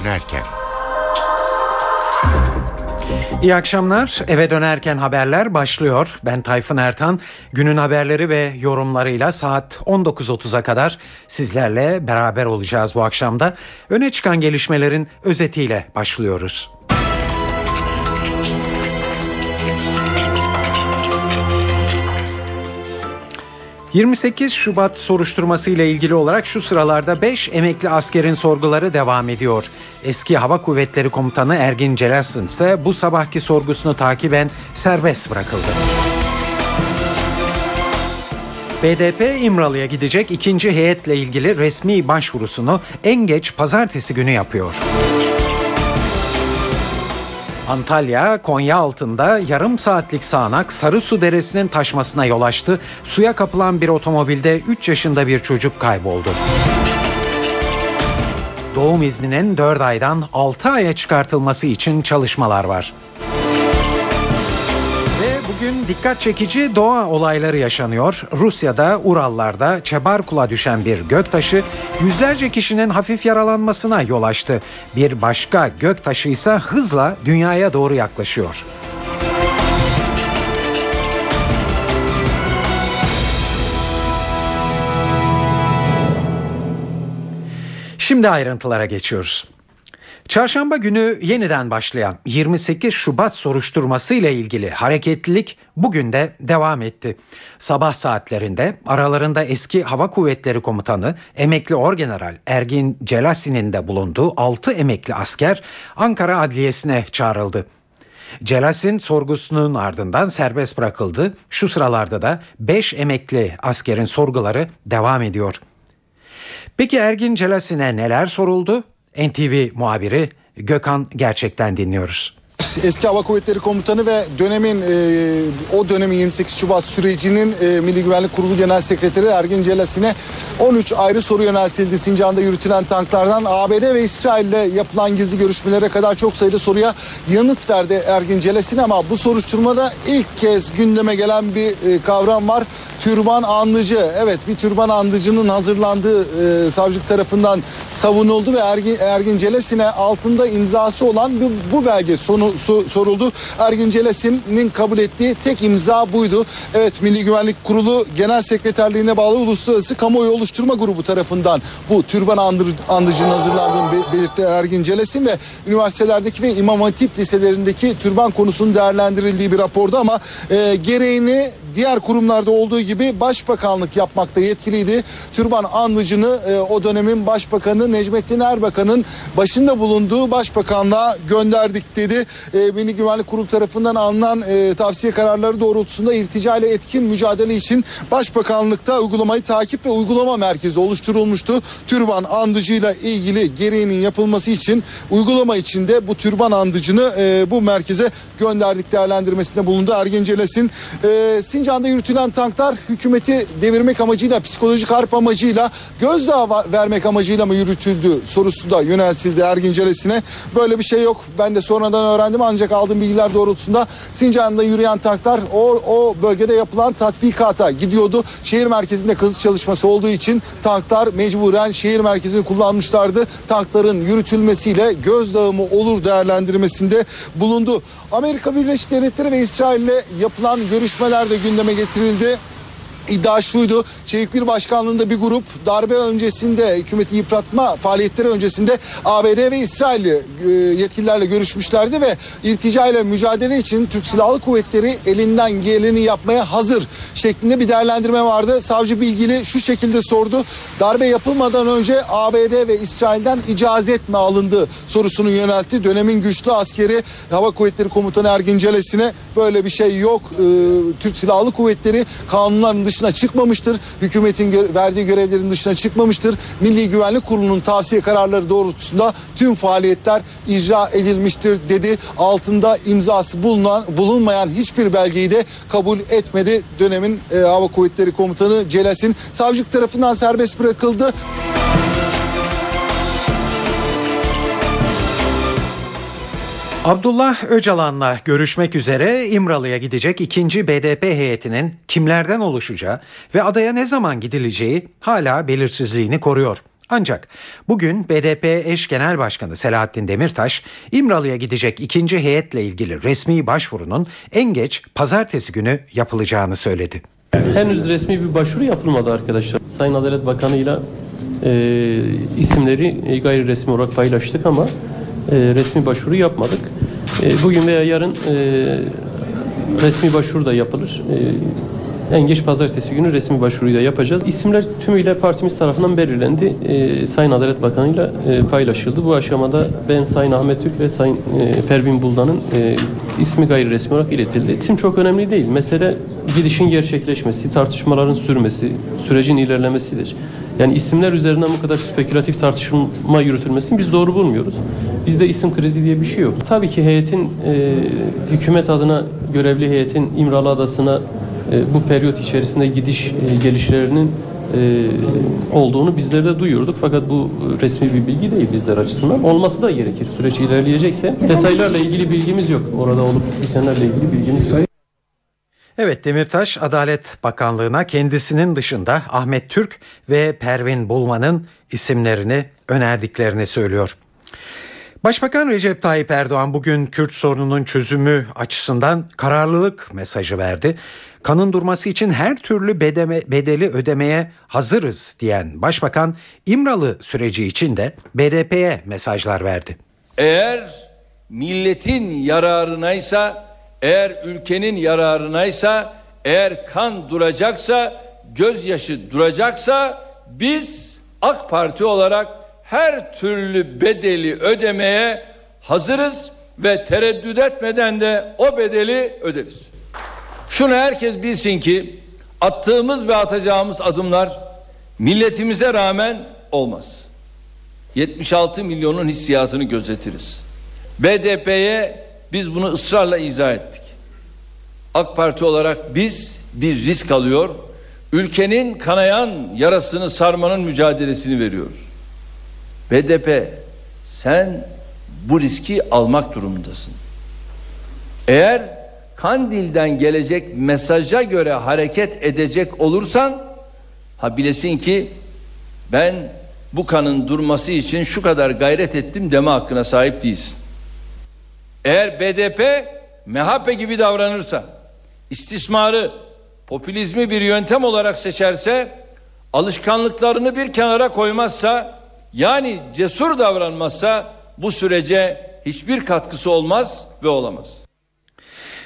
dönerken. İyi akşamlar. Eve dönerken haberler başlıyor. Ben Tayfun Ertan. Günün haberleri ve yorumlarıyla saat 19.30'a kadar sizlerle beraber olacağız bu akşamda. Öne çıkan gelişmelerin özetiyle başlıyoruz. 28 Şubat soruşturması ile ilgili olarak şu sıralarda 5 emekli askerin sorguları devam ediyor. Eski Hava Kuvvetleri Komutanı Ergin Celasın ise bu sabahki sorgusunu takiben serbest bırakıldı. BDP İmralı'ya gidecek ikinci heyetle ilgili resmi başvurusunu en geç pazartesi günü yapıyor. Antalya, Konya altında yarım saatlik sağanak Sarısu Deresi'nin taşmasına yol açtı. Suya kapılan bir otomobilde 3 yaşında bir çocuk kayboldu. Doğum izninin 4 aydan 6 aya çıkartılması için çalışmalar var. Dikkat çekici doğa olayları yaşanıyor. Rusya'da Urallarda Çebarkul'a düşen bir göktaşı yüzlerce kişinin hafif yaralanmasına yol açtı. Bir başka göktaşı ise hızla dünyaya doğru yaklaşıyor. Şimdi ayrıntılara geçiyoruz. Çarşamba günü yeniden başlayan 28 Şubat soruşturması ile ilgili hareketlilik bugün de devam etti. Sabah saatlerinde aralarında eski Hava Kuvvetleri Komutanı emekli Orgeneral Ergin Celasi'nin de bulunduğu 6 emekli asker Ankara Adliyesi'ne çağrıldı. Celasin sorgusunun ardından serbest bırakıldı. Şu sıralarda da 5 emekli askerin sorguları devam ediyor. Peki Ergin Celasin'e neler soruldu? NTV muhabiri Gökhan Gerçek'ten dinliyoruz. Eski Hava Kuvvetleri Komutanı ve dönemin e, o dönemin 28 Şubat sürecinin e, Milli Güvenlik Kurulu Genel Sekreteri Ergin Celasine 13 ayrı soru yöneltildi. Sincan'da yürütülen tanklardan ABD ve İsrail ile yapılan gizli görüşmelere kadar çok sayıda soruya yanıt verdi Ergin Celasine ama bu soruşturmada ilk kez gündeme gelen bir e, kavram var. Türban andıcı. Evet bir türban andıcının hazırlandığı e, savcılık tarafından savunuldu ve Ergin, Ergin Celasine altında imzası olan bu, bu belge sonu soruldu. Ergin Celesin'in kabul ettiği tek imza buydu. Evet Milli Güvenlik Kurulu Genel Sekreterliğine bağlı Uluslararası Kamuoyu Oluşturma Grubu tarafından bu türban andır, andıcının hazırlandığını belirtti Ergin Celesin ve üniversitelerdeki ve İmam Hatip liselerindeki türban konusunun değerlendirildiği bir rapordu ama e, gereğini diğer kurumlarda olduğu gibi başbakanlık yapmakta yetkiliydi. Türban Anlıcı'nı e, o dönemin başbakanı Necmettin Erbakan'ın başında bulunduğu başbakanlığa gönderdik dedi. E, Milli Güvenlik Kurulu tarafından alınan e, tavsiye kararları doğrultusunda irtica ile etkin mücadele için başbakanlıkta uygulamayı takip ve uygulama merkezi oluşturulmuştu. Türban Andıcı'yla ilgili gereğinin yapılması için uygulama içinde bu türban andıcını e, bu merkeze gönderdik değerlendirmesinde bulundu. Ergen Celes'in e, Sincan'da yürütülen tanklar hükümeti devirmek amacıyla psikolojik harp amacıyla gözdağı vermek amacıyla mı yürütüldü sorusu da yöneltildi Ergin Celes'ine. Böyle bir şey yok. Ben de sonradan öğrendim ancak aldığım bilgiler doğrultusunda Sincan'da yürüyen tanklar o, o bölgede yapılan tatbikata gidiyordu. Şehir merkezinde kazı çalışması olduğu için tanklar mecburen şehir merkezini kullanmışlardı. Tankların yürütülmesiyle gözdağı mı olur değerlendirmesinde bulundu. Amerika Birleşik Devletleri ve İsrail ile yapılan görüşmelerde gündeme getirildi iddia şuydu. Çevik bir başkanlığında bir grup darbe öncesinde hükümeti yıpratma faaliyetleri öncesinde ABD ve İsrail e, yetkililerle görüşmüşlerdi ve irtica ile mücadele için Türk Silahlı Kuvvetleri elinden geleni yapmaya hazır şeklinde bir değerlendirme vardı. Savcı bilgili şu şekilde sordu. Darbe yapılmadan önce ABD ve İsrail'den icazet mi alındı sorusunu yöneltti. Dönemin güçlü askeri Hava Kuvvetleri Komutanı Ergin Celes'ine böyle bir şey yok. Ee, Türk Silahlı Kuvvetleri kanunların dışında dışına çıkmamıştır. Hükümetin gö verdiği görevlerin dışına çıkmamıştır. Milli Güvenlik Kurulu'nun tavsiye kararları doğrultusunda tüm faaliyetler icra edilmiştir dedi. Altında imzası bulunan bulunmayan hiçbir belgeyi de kabul etmedi. Dönemin e, Hava Kuvvetleri Komutanı Celas'in savcılık tarafından serbest bırakıldı. Abdullah Öcalan'la görüşmek üzere İmralı'ya gidecek ikinci BDP heyetinin kimlerden oluşacağı ve adaya ne zaman gidileceği hala belirsizliğini koruyor. Ancak bugün BDP eş genel başkanı Selahattin Demirtaş, İmralı'ya gidecek ikinci heyetle ilgili resmi başvurunun en geç pazartesi günü yapılacağını söyledi. Henüz resmi bir başvuru yapılmadı arkadaşlar. Sayın Adalet Bakanı ile isimleri e, gayri resmi olarak paylaştık ama e, resmi başvuru yapmadık. E, bugün veya yarın e, resmi başvuru da yapılır. E, en geç pazartesi günü resmi başvuruyu da yapacağız. İsimler tümüyle partimiz tarafından belirlendi. E, Sayın Adalet Bakanı ile paylaşıldı. Bu aşamada ben Sayın Ahmet Türk ve Sayın e, Pervin Buldan'ın e, ismi gayri resmi olarak iletildi. İsim çok önemli değil. Mesele gidişin gerçekleşmesi, tartışmaların sürmesi, sürecin ilerlemesidir. Yani isimler üzerinden bu kadar spekülatif tartışma yürütülmesini biz doğru bulmuyoruz. Bizde isim krizi diye bir şey yok. Tabii ki heyetin, e, hükümet adına görevli heyetin İmralı Adası'na e, bu periyot içerisinde gidiş e, gelişlerinin e, olduğunu bizler de duyurduk. Fakat bu resmi bir bilgi değil bizler açısından. Olması da gerekir. Süreç ilerleyecekse. Detaylarla ilgili bilgimiz yok. Orada olup bitenlerle ilgili bilgimiz yok. Evet Demirtaş Adalet Bakanlığı'na kendisinin dışında Ahmet Türk ve Pervin Bulman'ın isimlerini önerdiklerini söylüyor. Başbakan Recep Tayyip Erdoğan bugün Kürt sorununun çözümü açısından kararlılık mesajı verdi. Kanın durması için her türlü bedeme, bedeli ödemeye hazırız diyen Başbakan İmralı süreci için de BDP'ye mesajlar verdi. Eğer milletin yararınaysa, eğer ülkenin yararınaysa, eğer kan duracaksa, gözyaşı duracaksa biz AK Parti olarak her türlü bedeli ödemeye hazırız ve tereddüt etmeden de o bedeli öderiz. Şunu herkes bilsin ki attığımız ve atacağımız adımlar milletimize rağmen olmaz. 76 milyonun hissiyatını gözetiriz. BDP'ye biz bunu ısrarla izah ettik. AK Parti olarak biz bir risk alıyor, ülkenin kanayan yarasını sarmanın mücadelesini veriyoruz. BDP sen bu riski almak durumundasın. Eğer Kandil'den gelecek mesaja göre hareket edecek olursan ha bilesin ki ben bu kanın durması için şu kadar gayret ettim deme hakkına sahip değilsin. Eğer BDP MHP gibi davranırsa, istismarı, popülizmi bir yöntem olarak seçerse, alışkanlıklarını bir kenara koymazsa, yani cesur davranmazsa bu sürece hiçbir katkısı olmaz ve olamaz.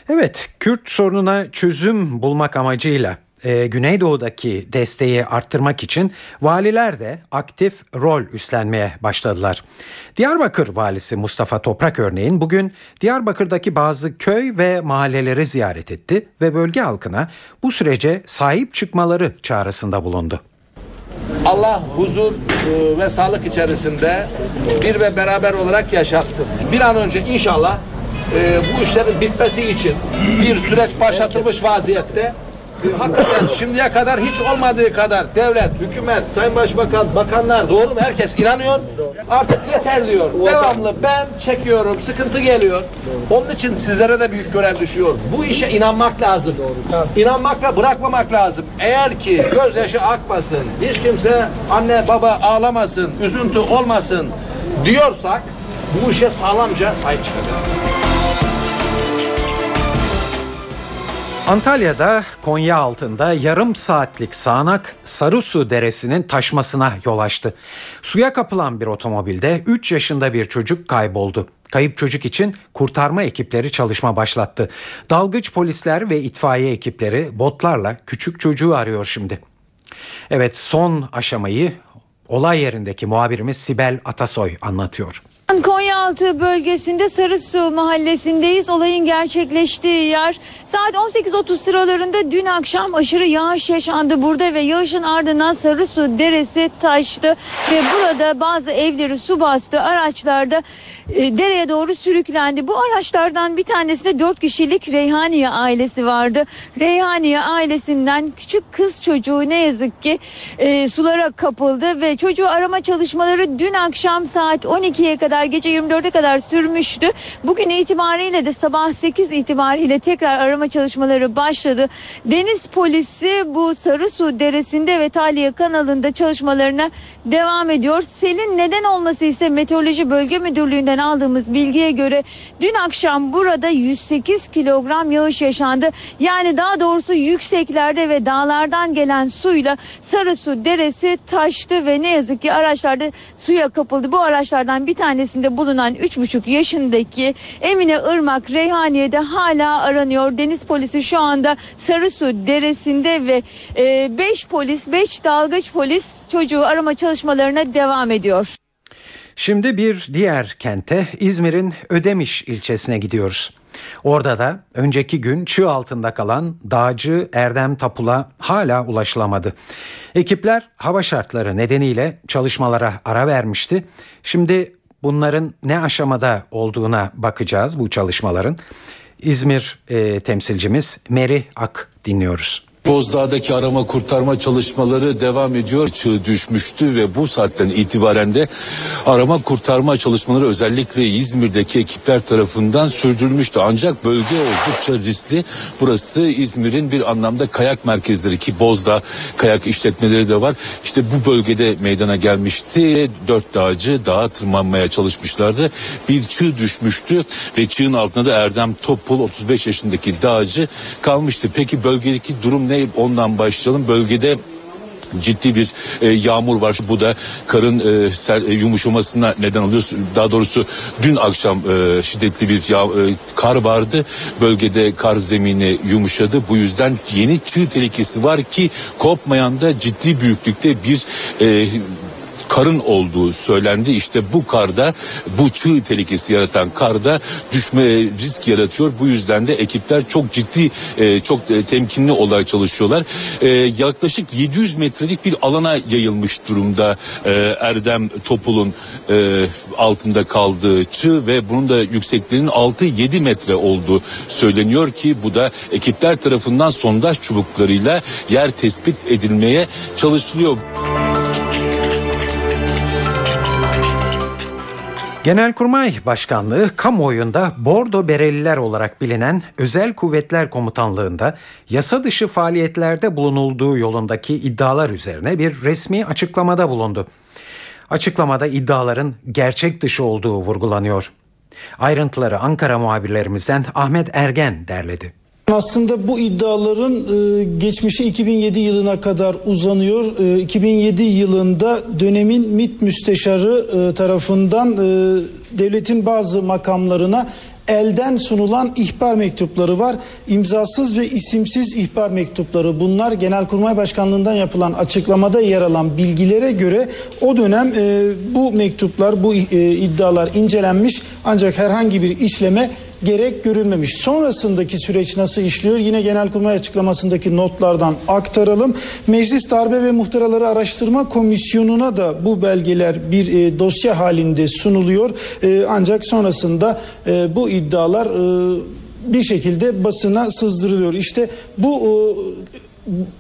Evet, Kürt sorununa çözüm bulmak amacıyla e, Güneydoğu'daki desteği arttırmak için valiler de aktif rol üstlenmeye başladılar. Diyarbakır valisi Mustafa Toprak örneğin bugün Diyarbakır'daki bazı köy ve mahalleleri ziyaret etti ve bölge halkına bu sürece sahip çıkmaları çağrısında bulundu. Allah huzur e, ve sağlık içerisinde bir ve beraber olarak yaşatsın. Bir an önce inşallah e, bu işlerin bitmesi için bir süreç başlatılmış vaziyette. Hakikaten şimdiye kadar hiç olmadığı kadar devlet, hükümet, sayın başbakan, bakanlar doğru mu? Herkes inanıyor. Artık yeter diyor. Devamlı ben çekiyorum, sıkıntı geliyor. Onun için sizlere de büyük görev düşüyor. Bu işe inanmak lazım. İnanmakla bırakmamak lazım. Eğer ki gözyaşı akmasın, hiç kimse anne baba ağlamasın, üzüntü olmasın diyorsak bu işe sağlamca sahip çıkacağız. Antalya'da Konya altında yarım saatlik sağanak Sarısu Deresi'nin taşmasına yol açtı. Suya kapılan bir otomobilde 3 yaşında bir çocuk kayboldu. Kayıp çocuk için kurtarma ekipleri çalışma başlattı. Dalgıç polisler ve itfaiye ekipleri botlarla küçük çocuğu arıyor şimdi. Evet son aşamayı olay yerindeki muhabirimiz Sibel Atasoy anlatıyor. Konyaaltı bölgesinde Sarısu mahallesindeyiz. Olayın gerçekleştiği yer saat 18.30 sıralarında dün akşam aşırı yağış yaşandı burada ve yağışın ardından Sarısu deresi taştı ve burada bazı evleri su bastı. Araçlarda e, dereye doğru sürüklendi. Bu araçlardan bir tanesinde 4 kişilik Reyhaniye ailesi vardı. Reyhaniye ailesinden küçük kız çocuğu ne yazık ki e, sulara kapıldı ve çocuğu arama çalışmaları dün akşam saat 12'ye kadar kadar gece 24'e kadar sürmüştü. Bugün itibariyle de sabah 8 itibariyle tekrar arama çalışmaları başladı. Deniz polisi bu Sarısu Deresi'nde ve Taliye kanalında çalışmalarına devam ediyor. Selin neden olması ise Meteoroloji Bölge Müdürlüğü'nden aldığımız bilgiye göre dün akşam burada 108 kilogram yağış yaşandı. Yani daha doğrusu yükseklerde ve dağlardan gelen suyla Sarısu Deresi taştı ve ne yazık ki araçlar da suya kapıldı. Bu araçlardan bir tanesinde bulunan 3,5 yaşındaki Emine Irmak Reyhaniye'de hala aranıyor. Deniz polisi şu anda Sarısu Deresi'nde ve 5 polis, 5 dalgıç polis çocuğu arama çalışmalarına devam ediyor. Şimdi bir diğer kente İzmir'in Ödemiş ilçesine gidiyoruz. Orada da önceki gün çığ altında kalan dağcı Erdem Tapul'a hala ulaşılamadı. Ekipler hava şartları nedeniyle çalışmalara ara vermişti. Şimdi bunların ne aşamada olduğuna bakacağız bu çalışmaların. İzmir e, temsilcimiz Meri Ak dinliyoruz. Bozdağ'daki arama kurtarma çalışmaları devam ediyor. Çığ düşmüştü ve bu saatten itibaren de arama kurtarma çalışmaları özellikle İzmir'deki ekipler tarafından sürdürülmüştü. Ancak bölge oldukça riskli. Burası İzmir'in bir anlamda kayak merkezleri ki Bozdağ kayak işletmeleri de var. İşte bu bölgede meydana gelmişti. Dört dağcı dağa tırmanmaya çalışmışlardı. Bir çığ düşmüştü ve çığın altında da Erdem Topul 35 yaşındaki dağcı kalmıştı. Peki bölgedeki durum ne? Ondan başlayalım. Bölgede ciddi bir e, yağmur var. Bu da karın e, ser, e, yumuşamasına neden oluyor. Daha doğrusu dün akşam e, şiddetli bir yağ, e, kar vardı. Bölgede kar zemini yumuşadı. Bu yüzden yeni çığ tehlikesi var ki kopmayan da ciddi büyüklükte bir e, karın olduğu söylendi. İşte bu karda bu çığ tehlikesi yaratan karda düşme risk yaratıyor. Bu yüzden de ekipler çok ciddi e, çok e, temkinli olarak çalışıyorlar. E, yaklaşık 700 metrelik bir alana yayılmış durumda Erdem Topul'un altında kaldığı çığ ve bunun da yüksekliğinin 6-7 metre olduğu söyleniyor ki bu da ekipler tarafından sondaj çubuklarıyla yer tespit edilmeye çalışılıyor. Genelkurmay Başkanlığı kamuoyunda Bordo Bereliler olarak bilinen Özel Kuvvetler Komutanlığı'nda yasa dışı faaliyetlerde bulunulduğu yolundaki iddialar üzerine bir resmi açıklamada bulundu. Açıklamada iddiaların gerçek dışı olduğu vurgulanıyor. Ayrıntıları Ankara muhabirlerimizden Ahmet Ergen derledi. Aslında bu iddiaların e, geçmişi 2007 yılına kadar uzanıyor. E, 2007 yılında dönemin MİT müsteşarı e, tarafından e, devletin bazı makamlarına elden sunulan ihbar mektupları var. İmzasız ve isimsiz ihbar mektupları bunlar Genelkurmay Başkanlığından yapılan açıklamada yer alan bilgilere göre o dönem e, bu mektuplar bu e, iddialar incelenmiş ancak herhangi bir işleme gerek görülmemiş. Sonrasındaki süreç nasıl işliyor? Yine Genelkurmay açıklamasındaki notlardan aktaralım. Meclis Darbe ve Muhtıraları Araştırma Komisyonu'na da bu belgeler bir e, dosya halinde sunuluyor. E, ancak sonrasında e, bu iddialar e, bir şekilde basına sızdırılıyor. İşte bu e,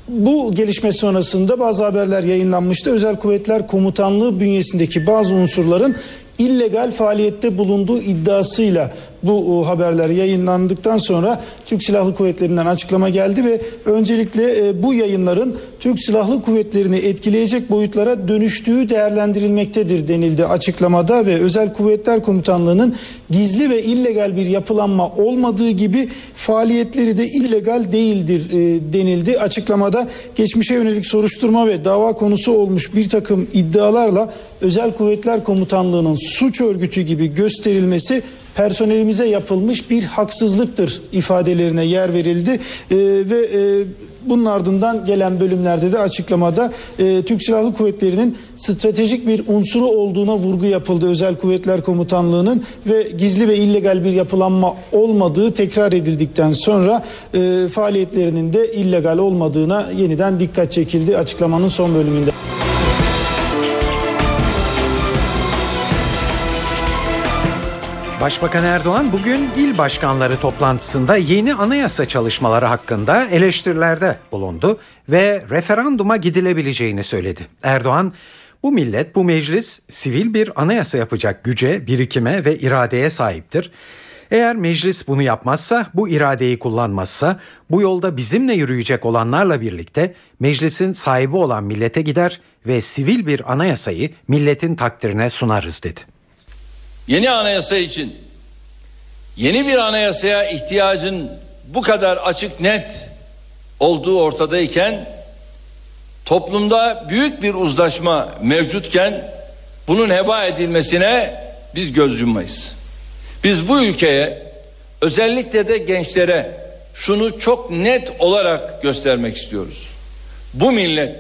bu gelişme sonrasında bazı haberler yayınlanmıştı. Özel Kuvvetler Komutanlığı bünyesindeki bazı unsurların illegal faaliyette bulunduğu iddiasıyla bu haberler yayınlandıktan sonra Türk Silahlı Kuvvetleri'nden açıklama geldi ve öncelikle e, bu yayınların Türk Silahlı Kuvvetleri'ni etkileyecek boyutlara dönüştüğü değerlendirilmektedir denildi açıklamada ve Özel Kuvvetler Komutanlığı'nın gizli ve illegal bir yapılanma olmadığı gibi faaliyetleri de illegal değildir e, denildi. Açıklamada geçmişe yönelik soruşturma ve dava konusu olmuş bir takım iddialarla Özel Kuvvetler Komutanlığı'nın suç örgütü gibi gösterilmesi personelimize yapılmış bir haksızlıktır ifadelerine yer verildi ee, ve e, bunun ardından gelen bölümlerde de açıklamada e, Türk Silahlı Kuvvetleri'nin stratejik bir unsuru olduğuna vurgu yapıldı Özel Kuvvetler Komutanlığı'nın ve gizli ve illegal bir yapılanma olmadığı tekrar edildikten sonra e, faaliyetlerinin de illegal olmadığına yeniden dikkat çekildi açıklamanın son bölümünde. Başbakan Erdoğan bugün il başkanları toplantısında yeni anayasa çalışmaları hakkında eleştirilerde bulundu ve referanduma gidilebileceğini söyledi. Erdoğan Bu millet, bu meclis sivil bir anayasa yapacak güce, birikime ve iradeye sahiptir. Eğer meclis bunu yapmazsa, bu iradeyi kullanmazsa, bu yolda bizimle yürüyecek olanlarla birlikte meclisin sahibi olan millete gider ve sivil bir anayasayı milletin takdirine sunarız dedi. Yeni anayasa için yeni bir anayasaya ihtiyacın bu kadar açık net olduğu ortadayken toplumda büyük bir uzlaşma mevcutken bunun heba edilmesine biz göz yummayız. Biz bu ülkeye özellikle de gençlere şunu çok net olarak göstermek istiyoruz. Bu millet,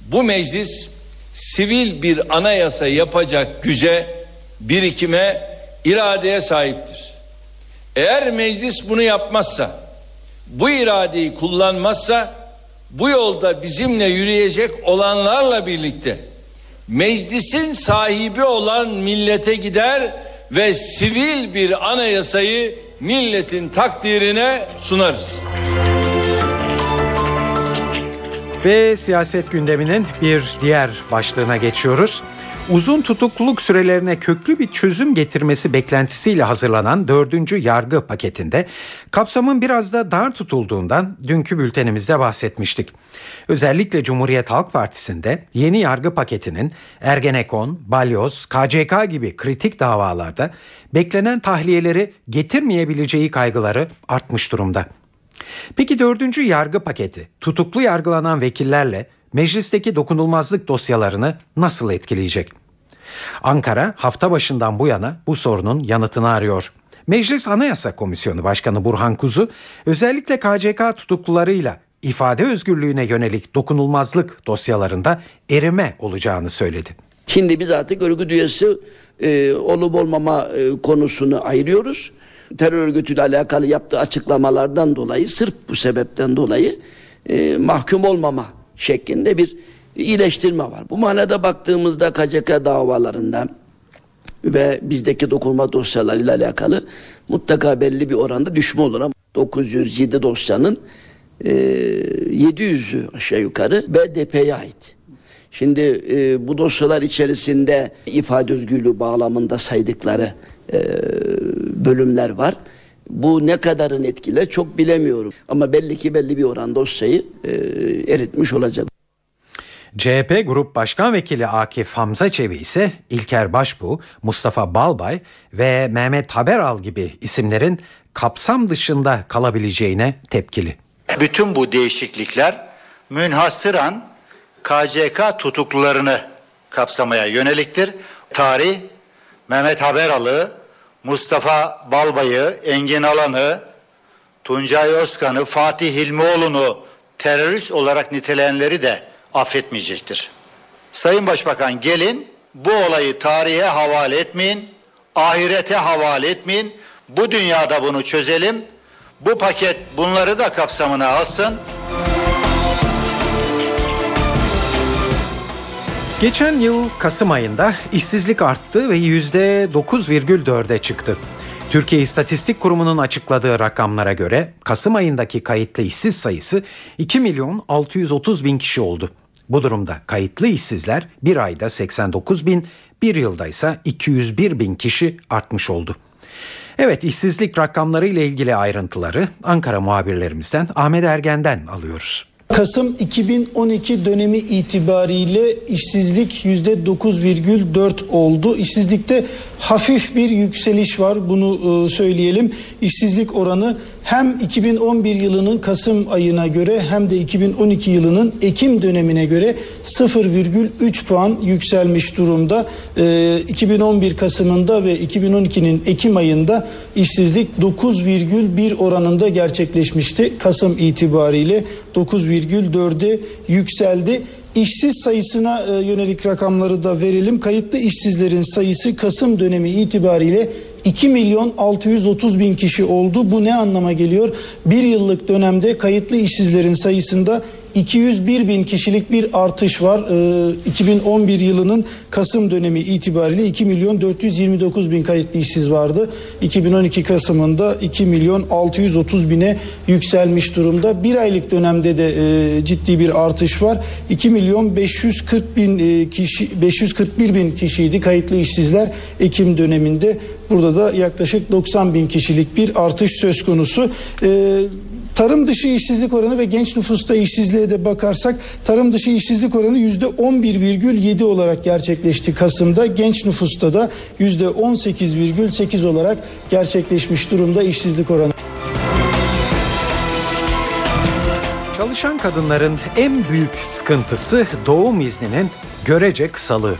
bu meclis sivil bir anayasa yapacak güce, birikime, iradeye sahiptir. Eğer meclis bunu yapmazsa, bu iradeyi kullanmazsa, bu yolda bizimle yürüyecek olanlarla birlikte meclisin sahibi olan millete gider ve sivil bir anayasayı milletin takdirine sunarız. Ve siyaset gündeminin bir diğer başlığına geçiyoruz. Uzun tutukluluk sürelerine köklü bir çözüm getirmesi beklentisiyle hazırlanan dördüncü yargı paketinde kapsamın biraz da dar tutulduğundan dünkü bültenimizde bahsetmiştik. Özellikle Cumhuriyet Halk Partisi'nde yeni yargı paketinin Ergenekon, Balyoz, KCK gibi kritik davalarda beklenen tahliyeleri getirmeyebileceği kaygıları artmış durumda. Peki dördüncü yargı paketi tutuklu yargılanan vekillerle meclisteki dokunulmazlık dosyalarını nasıl etkileyecek? Ankara hafta başından bu yana bu sorunun yanıtını arıyor. Meclis Anayasa Komisyonu Başkanı Burhan Kuzu özellikle KCK tutuklularıyla ifade özgürlüğüne yönelik dokunulmazlık dosyalarında erime olacağını söyledi. Şimdi biz artık örgüt üyesi e, olup olmama e, konusunu ayırıyoruz. Terör örgütüyle alakalı yaptığı açıklamalardan dolayı sırf bu sebepten dolayı e, mahkum olmama şeklinde bir iyileştirme var. Bu manada baktığımızda KCK davalarında ve bizdeki dokunma dosyalarıyla alakalı mutlaka belli bir oranda düşme olur ama 907 dosyanın e, 700'ü aşağı yukarı BDP'ye ait. Şimdi e, bu dosyalar içerisinde ifade özgürlüğü bağlamında saydıkları e, bölümler var. Bu ne kadarın etkiler çok bilemiyorum. Ama belli ki belli bir oran dosyayı e, eritmiş olacak. CHP Grup Başkan Vekili Akif Hamza Çebi ise İlker Başbuğ, Mustafa Balbay ve Mehmet Haberal gibi isimlerin kapsam dışında kalabileceğine tepkili. Bütün bu değişiklikler münhasıran KCK tutuklularını kapsamaya yöneliktir. Tarih Mehmet Haberalı, Mustafa Balbay'ı, Engin Alan'ı, Tuncay Özkan'ı, Fatih Hilmioğlu'nu terörist olarak niteleyenleri de affetmeyecektir. Sayın Başbakan gelin bu olayı tarihe havale etmeyin, ahirete havale etmeyin. Bu dünyada bunu çözelim. Bu paket bunları da kapsamına alsın. Geçen yıl Kasım ayında işsizlik arttı ve %9,4'e çıktı. Türkiye İstatistik Kurumu'nun açıkladığı rakamlara göre Kasım ayındaki kayıtlı işsiz sayısı 2 milyon 630 bin kişi oldu. Bu durumda kayıtlı işsizler bir ayda 89 bin, bir yılda ise 201 bin kişi artmış oldu. Evet işsizlik rakamları ile ilgili ayrıntıları Ankara muhabirlerimizden Ahmet Ergen'den alıyoruz. Kasım 2012 dönemi itibariyle işsizlik %9,4 oldu. İşsizlikte hafif bir yükseliş var bunu e, söyleyelim. İşsizlik oranı hem 2011 yılının Kasım ayına göre hem de 2012 yılının Ekim dönemine göre 0,3 puan yükselmiş durumda. E, 2011 Kasım'ında ve 2012'nin Ekim ayında işsizlik 9,1 oranında gerçekleşmişti. Kasım itibariyle 9,4'e yükseldi. İşsiz sayısına e, yönelik rakamları da verelim. Kayıtlı işsizlerin sayısı Kasım dönemi itibariyle 2 milyon 630 bin kişi oldu. Bu ne anlama geliyor? Bir yıllık dönemde kayıtlı işsizlerin sayısında 201 bin kişilik bir artış var. Ee, 2011 yılının Kasım dönemi itibariyle 2 milyon 429 bin kayıtlı işsiz vardı. 2012 Kasım'ında 2 milyon 630 bine yükselmiş durumda. Bir aylık dönemde de e, ciddi bir artış var. 2 milyon 540 bin e, kişi 541 bin kişiydi kayıtlı işsizler Ekim döneminde. Burada da yaklaşık 90 bin kişilik bir artış söz konusu. Ee, Tarım dışı işsizlik oranı ve genç nüfusta işsizliğe de bakarsak tarım dışı işsizlik oranı yüzde 11,7 olarak gerçekleşti Kasım'da. Genç nüfusta da yüzde 18,8 olarak gerçekleşmiş durumda işsizlik oranı. Çalışan kadınların en büyük sıkıntısı doğum izninin görece kısalığı.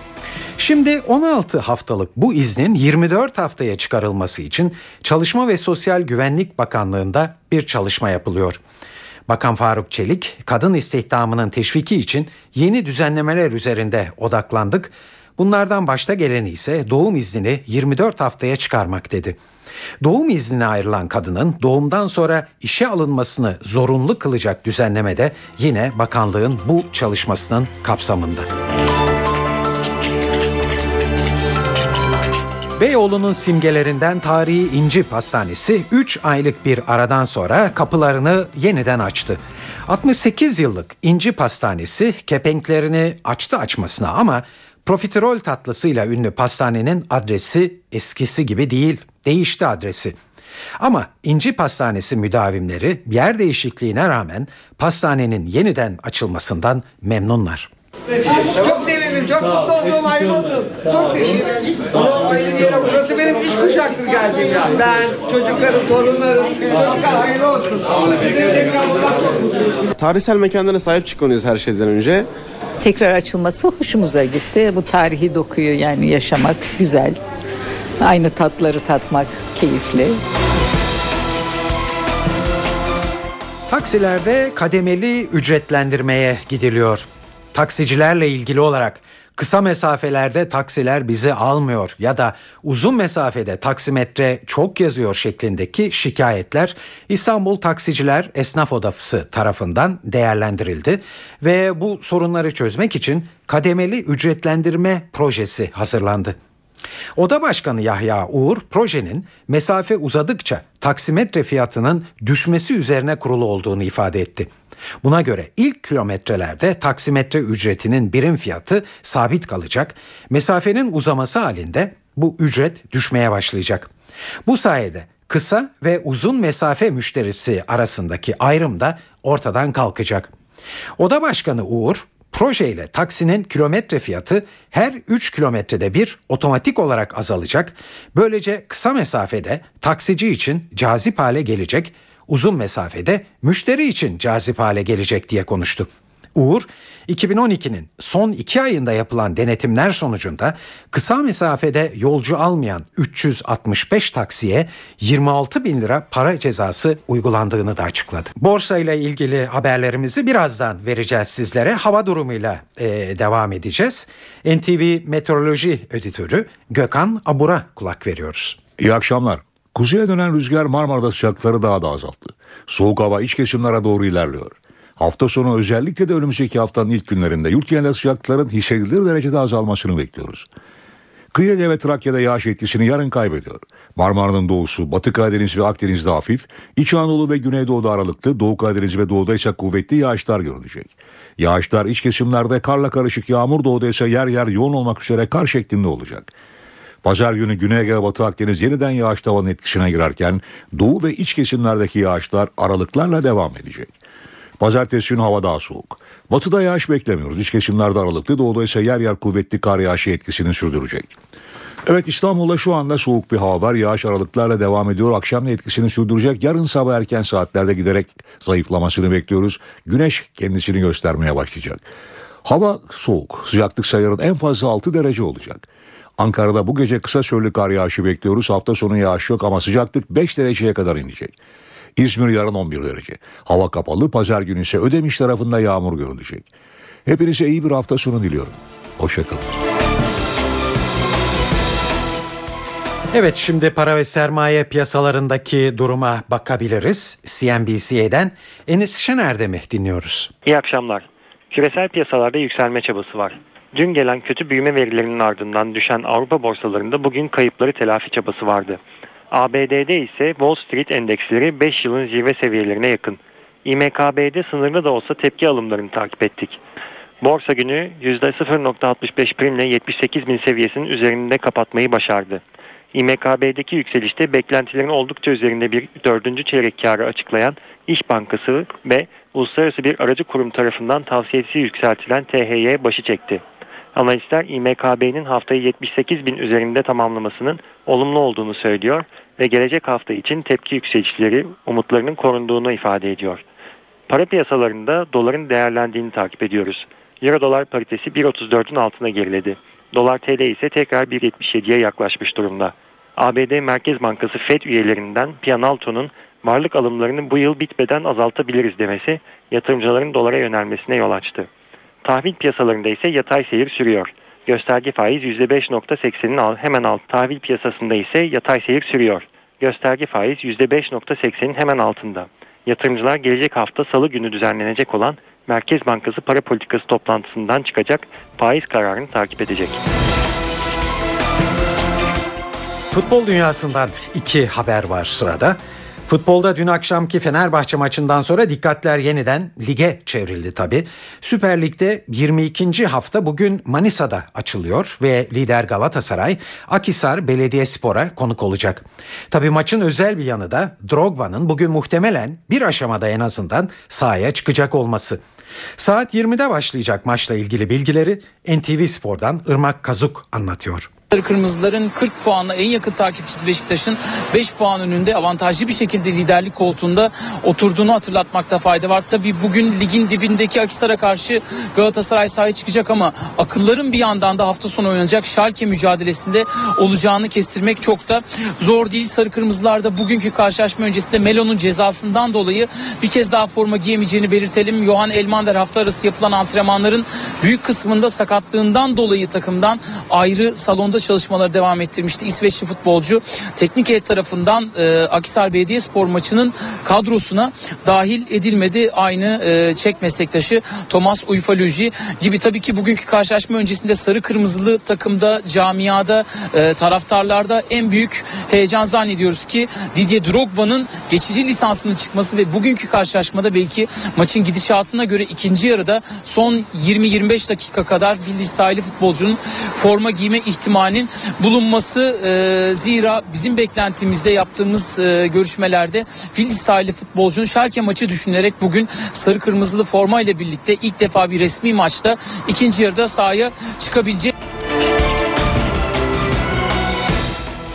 Şimdi 16 haftalık bu iznin 24 haftaya çıkarılması için Çalışma ve Sosyal Güvenlik Bakanlığı'nda bir çalışma yapılıyor. Bakan Faruk Çelik, kadın istihdamının teşviki için yeni düzenlemeler üzerinde odaklandık. Bunlardan başta geleni ise doğum iznini 24 haftaya çıkarmak dedi. Doğum iznine ayrılan kadının doğumdan sonra işe alınmasını zorunlu kılacak düzenleme de yine bakanlığın bu çalışmasının kapsamında. Beyoğlu'nun simgelerinden tarihi İnci Pastanesi 3 aylık bir aradan sonra kapılarını yeniden açtı. 68 yıllık İnci Pastanesi kepenklerini açtı açmasına ama profiterol tatlısıyla ünlü pastanenin adresi eskisi gibi değil, değişti adresi. Ama İnci Pastanesi müdavimleri yer değişikliğine rağmen pastanenin yeniden açılmasından memnunlar. Çok çok mutlu oldum, hayırlı olsun. Çok sevindim. Burası benim üç kuşaktır geldiğim ya. Ben, çocuklarım, torunlarım, çocuklar hayırlı olsun. Size tekrar. Tarihsel mekanlara sahip çıkmalıyız her şeyden önce. tekrar açılması hoşumuza gitti. Bu tarihi dokuyu yani yaşamak güzel. Aynı tatları tatmak keyifli. Taksilerde kademeli ücretlendirmeye gidiliyor. Taksicilerle ilgili olarak kısa mesafelerde taksiler bizi almıyor ya da uzun mesafede taksimetre çok yazıyor şeklindeki şikayetler İstanbul Taksiciler Esnaf Odası tarafından değerlendirildi ve bu sorunları çözmek için kademeli ücretlendirme projesi hazırlandı. Oda Başkanı Yahya Uğur projenin mesafe uzadıkça taksimetre fiyatının düşmesi üzerine kurulu olduğunu ifade etti. Buna göre ilk kilometrelerde taksimetre ücretinin birim fiyatı sabit kalacak. Mesafenin uzaması halinde bu ücret düşmeye başlayacak. Bu sayede kısa ve uzun mesafe müşterisi arasındaki ayrım da ortadan kalkacak. Oda Başkanı Uğur Projeyle taksinin kilometre fiyatı her 3 kilometrede bir otomatik olarak azalacak. Böylece kısa mesafede taksici için cazip hale gelecek, uzun mesafede müşteri için cazip hale gelecek diye konuştu. Uğur, 2012'nin son iki ayında yapılan denetimler sonucunda kısa mesafede yolcu almayan 365 taksiye 26 bin lira para cezası uygulandığını da açıkladı. Borsa ile ilgili haberlerimizi birazdan vereceğiz sizlere. Hava durumuyla e, devam edeceğiz. NTV Meteoroloji Editörü Gökhan Abur'a kulak veriyoruz. İyi akşamlar. Kuzeye dönen rüzgar Marmara'da sıcaklıkları daha da azalttı. Soğuk hava iç kesimlere doğru ilerliyor. Hafta sonu özellikle de önümüzdeki haftanın ilk günlerinde yurt genelinde sıcaklıkların hissedilir derecede azalmasını bekliyoruz. Kıyı Ege ve Trakya'da yağış etkisini yarın kaybediyor. Marmara'nın doğusu, Batı Karadeniz ve Akdeniz'de hafif, İç Anadolu ve Güneydoğu'da aralıklı, Doğu Karadeniz ve Doğu'da ise kuvvetli yağışlar görülecek. Yağışlar iç kesimlerde karla karışık yağmur doğuda ise yer yer yoğun olmak üzere kar şeklinde olacak. Pazar günü Güney Ege Batı Akdeniz yeniden yağış tavanın etkisine girerken doğu ve iç kesimlerdeki yağışlar aralıklarla devam edecek. Pazartesi günü hava daha soğuk. Batıda yağış beklemiyoruz. İç kesimlerde aralıklı, doğuda ise yer yer kuvvetli kar yağışı etkisini sürdürecek. Evet İstanbul'da şu anda soğuk bir hava var. Yağış aralıklarla devam ediyor. Akşam da etkisini sürdürecek. Yarın sabah erken saatlerde giderek zayıflamasını bekliyoruz. Güneş kendisini göstermeye başlayacak. Hava soğuk. Sıcaklık sayarın en fazla 6 derece olacak. Ankara'da bu gece kısa süreli kar yağışı bekliyoruz. Hafta sonu yağış yok ama sıcaklık 5 dereceye kadar inecek. İzmir yarın 11 derece. Hava kapalı. Pazar günü ise Ödemiş tarafında yağmur görülecek. Hepinize iyi bir hafta sonu diliyorum. Hoşçakalın. Evet şimdi para ve sermaye piyasalarındaki duruma bakabiliriz. CNBC'den Enis Şener'de dinliyoruz? İyi akşamlar. Küresel piyasalarda yükselme çabası var. Dün gelen kötü büyüme verilerinin ardından düşen Avrupa borsalarında bugün kayıpları telafi çabası vardı. ABD'de ise Wall Street endeksleri 5 yılın zirve seviyelerine yakın. İMKB'de sınırlı da olsa tepki alımlarını takip ettik. Borsa günü %0.65 primle 78 bin seviyesinin üzerinde kapatmayı başardı. İMKB'deki yükselişte beklentilerin oldukça üzerinde bir dördüncü çeyrek karı açıklayan İş Bankası ve uluslararası bir aracı kurum tarafından tavsiyesi yükseltilen THY başı çekti. Analistler İMKB'nin haftayı 78 bin üzerinde tamamlamasının olumlu olduğunu söylüyor ve gelecek hafta için tepki yükselişleri umutlarının korunduğunu ifade ediyor. Para piyasalarında doların değerlendiğini takip ediyoruz. Euro dolar paritesi 1.34'ün altına geriledi. Dolar TL ise tekrar 1.77'ye yaklaşmış durumda. ABD Merkez Bankası FED üyelerinden Pianalto'nun varlık alımlarını bu yıl bitmeden azaltabiliriz demesi yatırımcıların dolara yönelmesine yol açtı. Tahvil piyasalarında ise yatay seyir sürüyor. Gösterge faiz %5.80'in al- hemen alt. Tahvil piyasasında ise yatay seyir sürüyor. Gösterge faiz %5.80'in hemen altında. Yatırımcılar gelecek hafta salı günü düzenlenecek olan Merkez Bankası para politikası toplantısından çıkacak faiz kararını takip edecek. Futbol dünyasından iki haber var sırada. Futbolda dün akşamki Fenerbahçe maçından sonra dikkatler yeniden lige çevrildi tabi. Süper Lig'de 22. hafta bugün Manisa'da açılıyor ve lider Galatasaray Akisar Belediyespor'a konuk olacak. Tabi maçın özel bir yanı da Drogba'nın bugün muhtemelen bir aşamada en azından sahaya çıkacak olması. Saat 20'de başlayacak maçla ilgili bilgileri NTV Spor'dan Irmak Kazuk anlatıyor. Kırmızıların 40 puanla en yakın takipçisi Beşiktaş'ın 5 puan önünde avantajlı bir şekilde liderlik koltuğunda oturduğunu hatırlatmakta fayda var. Tabii bugün ligin dibindeki Akisar'a karşı Galatasaray sahaya çıkacak ama akılların bir yandan da hafta sonu oynanacak Schalke mücadelesinde olacağını kestirmek çok da zor değil. Sarı Kırmızılar da bugünkü karşılaşma öncesinde Melo'nun cezasından dolayı bir kez daha forma giyemeyeceğini belirtelim. Johan Elmander hafta arası yapılan antrenmanların büyük kısmında sakatlığından dolayı takımdan ayrı salonda çalışmaları devam ettirmişti. İsveçli futbolcu teknik heyet tarafından e, Akisar Belediyespor maçının kadrosuna dahil edilmedi. Aynı e, Çek meslektaşı Thomas Uyfaluji gibi tabii ki bugünkü karşılaşma öncesinde sarı kırmızılı takımda, camiada, e, taraftarlarda en büyük heyecan zannediyoruz ki Didier Drogba'nın geçici lisansının çıkması ve bugünkü karşılaşmada belki maçın gidişatına göre ikinci yarıda son 20-25 dakika kadar Bildiş sahili futbolcunun forma giyme ihtimalinin bulunması e, zira bizim beklentimizde yaptığımız e, görüşmelerde Filiz sahili futbolcunun Şalke maçı düşünülerek bugün sarı kırmızılı forma ile birlikte ilk defa bir resmi maçta ikinci yarıda sahaya çıkabilecek.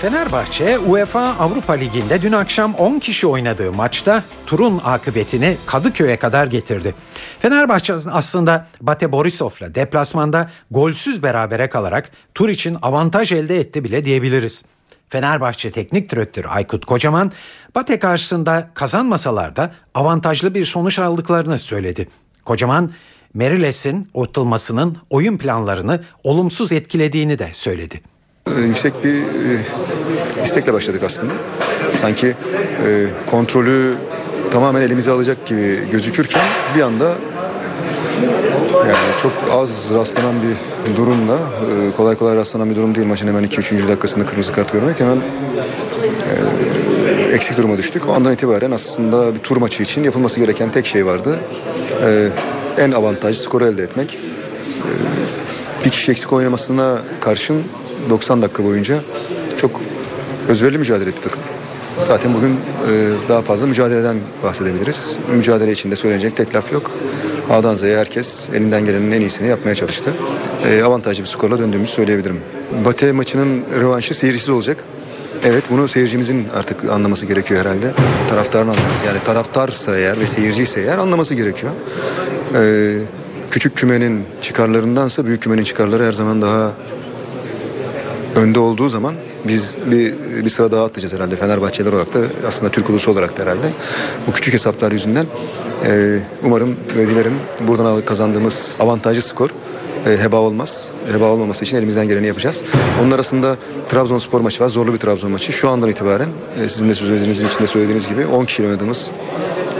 Fenerbahçe UEFA Avrupa Ligi'nde dün akşam 10 kişi oynadığı maçta turun akıbetini Kadıköy'e kadar getirdi. Fenerbahçe aslında Bate Borisov'la deplasmanda golsüz berabere kalarak tur için avantaj elde etti bile diyebiliriz. Fenerbahçe Teknik Direktörü Aykut Kocaman, Bate karşısında kazanmasalar da avantajlı bir sonuç aldıklarını söyledi. Kocaman, Meriles'in atılmasının oyun planlarını olumsuz etkilediğini de söyledi. Yüksek bir e, istekle başladık aslında. Sanki e, kontrolü tamamen elimize alacak gibi gözükürken bir anda yani çok az rastlanan bir durumla e, kolay kolay rastlanan bir durum değil maçın hemen 2-3. dakikasında kırmızı kart görmek hemen eksik duruma düştük. O andan itibaren aslında bir tur maçı için yapılması gereken tek şey vardı. En avantajlı skoru elde etmek. Bir kişi eksik oynamasına karşın 90 dakika boyunca çok özverili mücadele etti takım. Zaten bugün e, daha fazla mücadeleden bahsedebiliriz. Mücadele içinde söylenecek tek laf yok. A'dan Z'ye herkes elinden gelenin en iyisini yapmaya çalıştı. E, avantajlı bir skorla döndüğümüzü söyleyebilirim. Bate maçının rövanşı seyircisiz olacak. Evet bunu seyircimizin artık anlaması gerekiyor herhalde. Taraftarın anlaması. Yani taraftarsa eğer ve seyirciyse eğer anlaması gerekiyor. E, küçük kümenin çıkarlarındansa büyük kümenin çıkarları her zaman daha önde olduğu zaman biz bir, bir sıra daha atlayacağız herhalde Fenerbahçeliler olarak da aslında Türk ulusu olarak da herhalde. Bu küçük hesaplar yüzünden e, umarım ve dilerim buradan kazandığımız avantajlı skor e, heba olmaz. Heba olmaması için elimizden geleni yapacağız. Onun arasında Trabzonspor maçı var. Zorlu bir Trabzon maçı. Şu andan itibaren e, sizin de sözünüzün içinde söylediğiniz gibi 10 kişiyle oynadığımız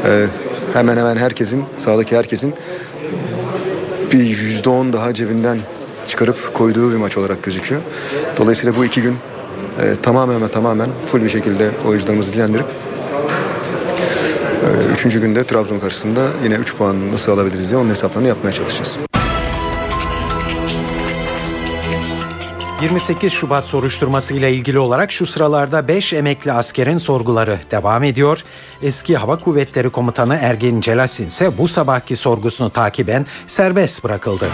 e, hemen hemen herkesin, sahadaki herkesin bir yüzde on daha cebinden çıkarıp koyduğu bir maç olarak gözüküyor. Dolayısıyla bu iki gün e, tamamen ama tamamen full bir şekilde oyuncularımızı dilendirip e, üçüncü günde Trabzon karşısında yine 3 puan nasıl alabiliriz diye onun hesaplarını yapmaya çalışacağız. 28 Şubat soruşturması ile ilgili olarak şu sıralarda 5 emekli askerin sorguları devam ediyor. Eski Hava Kuvvetleri Komutanı Ergin Celasin ise bu sabahki sorgusunu takiben serbest bırakıldı.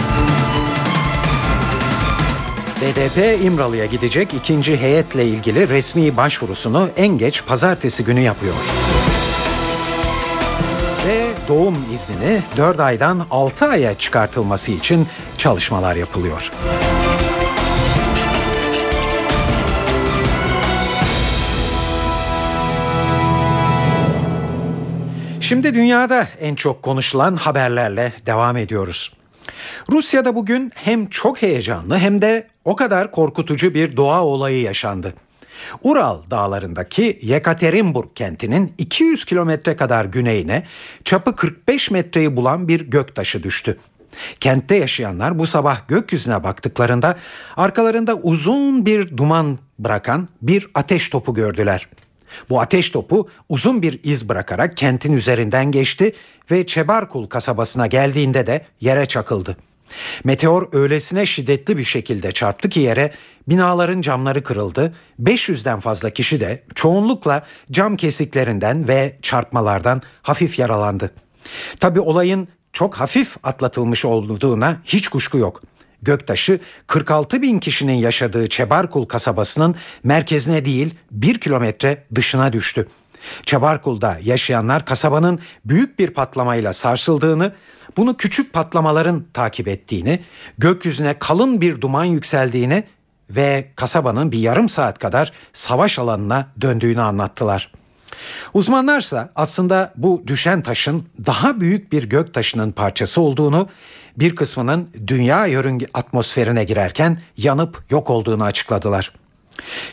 BDP İmralı'ya gidecek ikinci heyetle ilgili resmi başvurusunu en geç pazartesi günü yapıyor. Ve doğum iznini 4 aydan 6 aya çıkartılması için çalışmalar yapılıyor. Şimdi dünyada en çok konuşulan haberlerle devam ediyoruz. Rusya'da bugün hem çok heyecanlı hem de o kadar korkutucu bir doğa olayı yaşandı. Ural dağlarındaki Yekaterinburg kentinin 200 kilometre kadar güneyine çapı 45 metreyi bulan bir göktaşı düştü. Kentte yaşayanlar bu sabah gökyüzüne baktıklarında arkalarında uzun bir duman bırakan bir ateş topu gördüler. Bu ateş topu uzun bir iz bırakarak kentin üzerinden geçti ve Çebarkul kasabasına geldiğinde de yere çakıldı. Meteor öylesine şiddetli bir şekilde çarptı ki yere binaların camları kırıldı. 500'den fazla kişi de çoğunlukla cam kesiklerinden ve çarpmalardan hafif yaralandı. Tabi olayın çok hafif atlatılmış olduğuna hiç kuşku yok. Göktaşı 46 bin kişinin yaşadığı Çebarkul kasabasının merkezine değil bir kilometre dışına düştü. Çebarkul'da yaşayanlar kasabanın büyük bir patlamayla sarsıldığını, bunu küçük patlamaların takip ettiğini, gökyüzüne kalın bir duman yükseldiğini ve kasabanın bir yarım saat kadar savaş alanına döndüğünü anlattılar. Uzmanlarsa aslında bu düşen taşın daha büyük bir gök taşının parçası olduğunu, bir kısmının dünya yörünge atmosferine girerken yanıp yok olduğunu açıkladılar.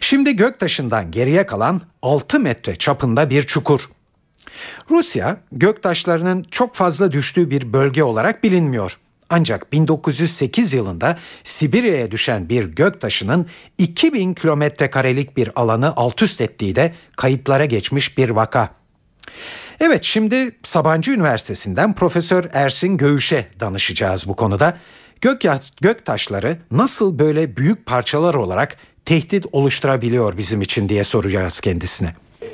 Şimdi gök taşından geriye kalan 6 metre çapında bir çukur. Rusya gök taşlarının çok fazla düştüğü bir bölge olarak bilinmiyor. Ancak 1908 yılında Sibirya'ya düşen bir gök taşının 2000 kilometre karelik bir alanı alt üst ettiği de kayıtlara geçmiş bir vaka. Evet şimdi Sabancı Üniversitesi'nden Profesör Ersin Göğüş'e danışacağız bu konuda. Gök, gök taşları nasıl böyle büyük parçalar olarak tehdit oluşturabiliyor bizim için diye soracağız kendisine.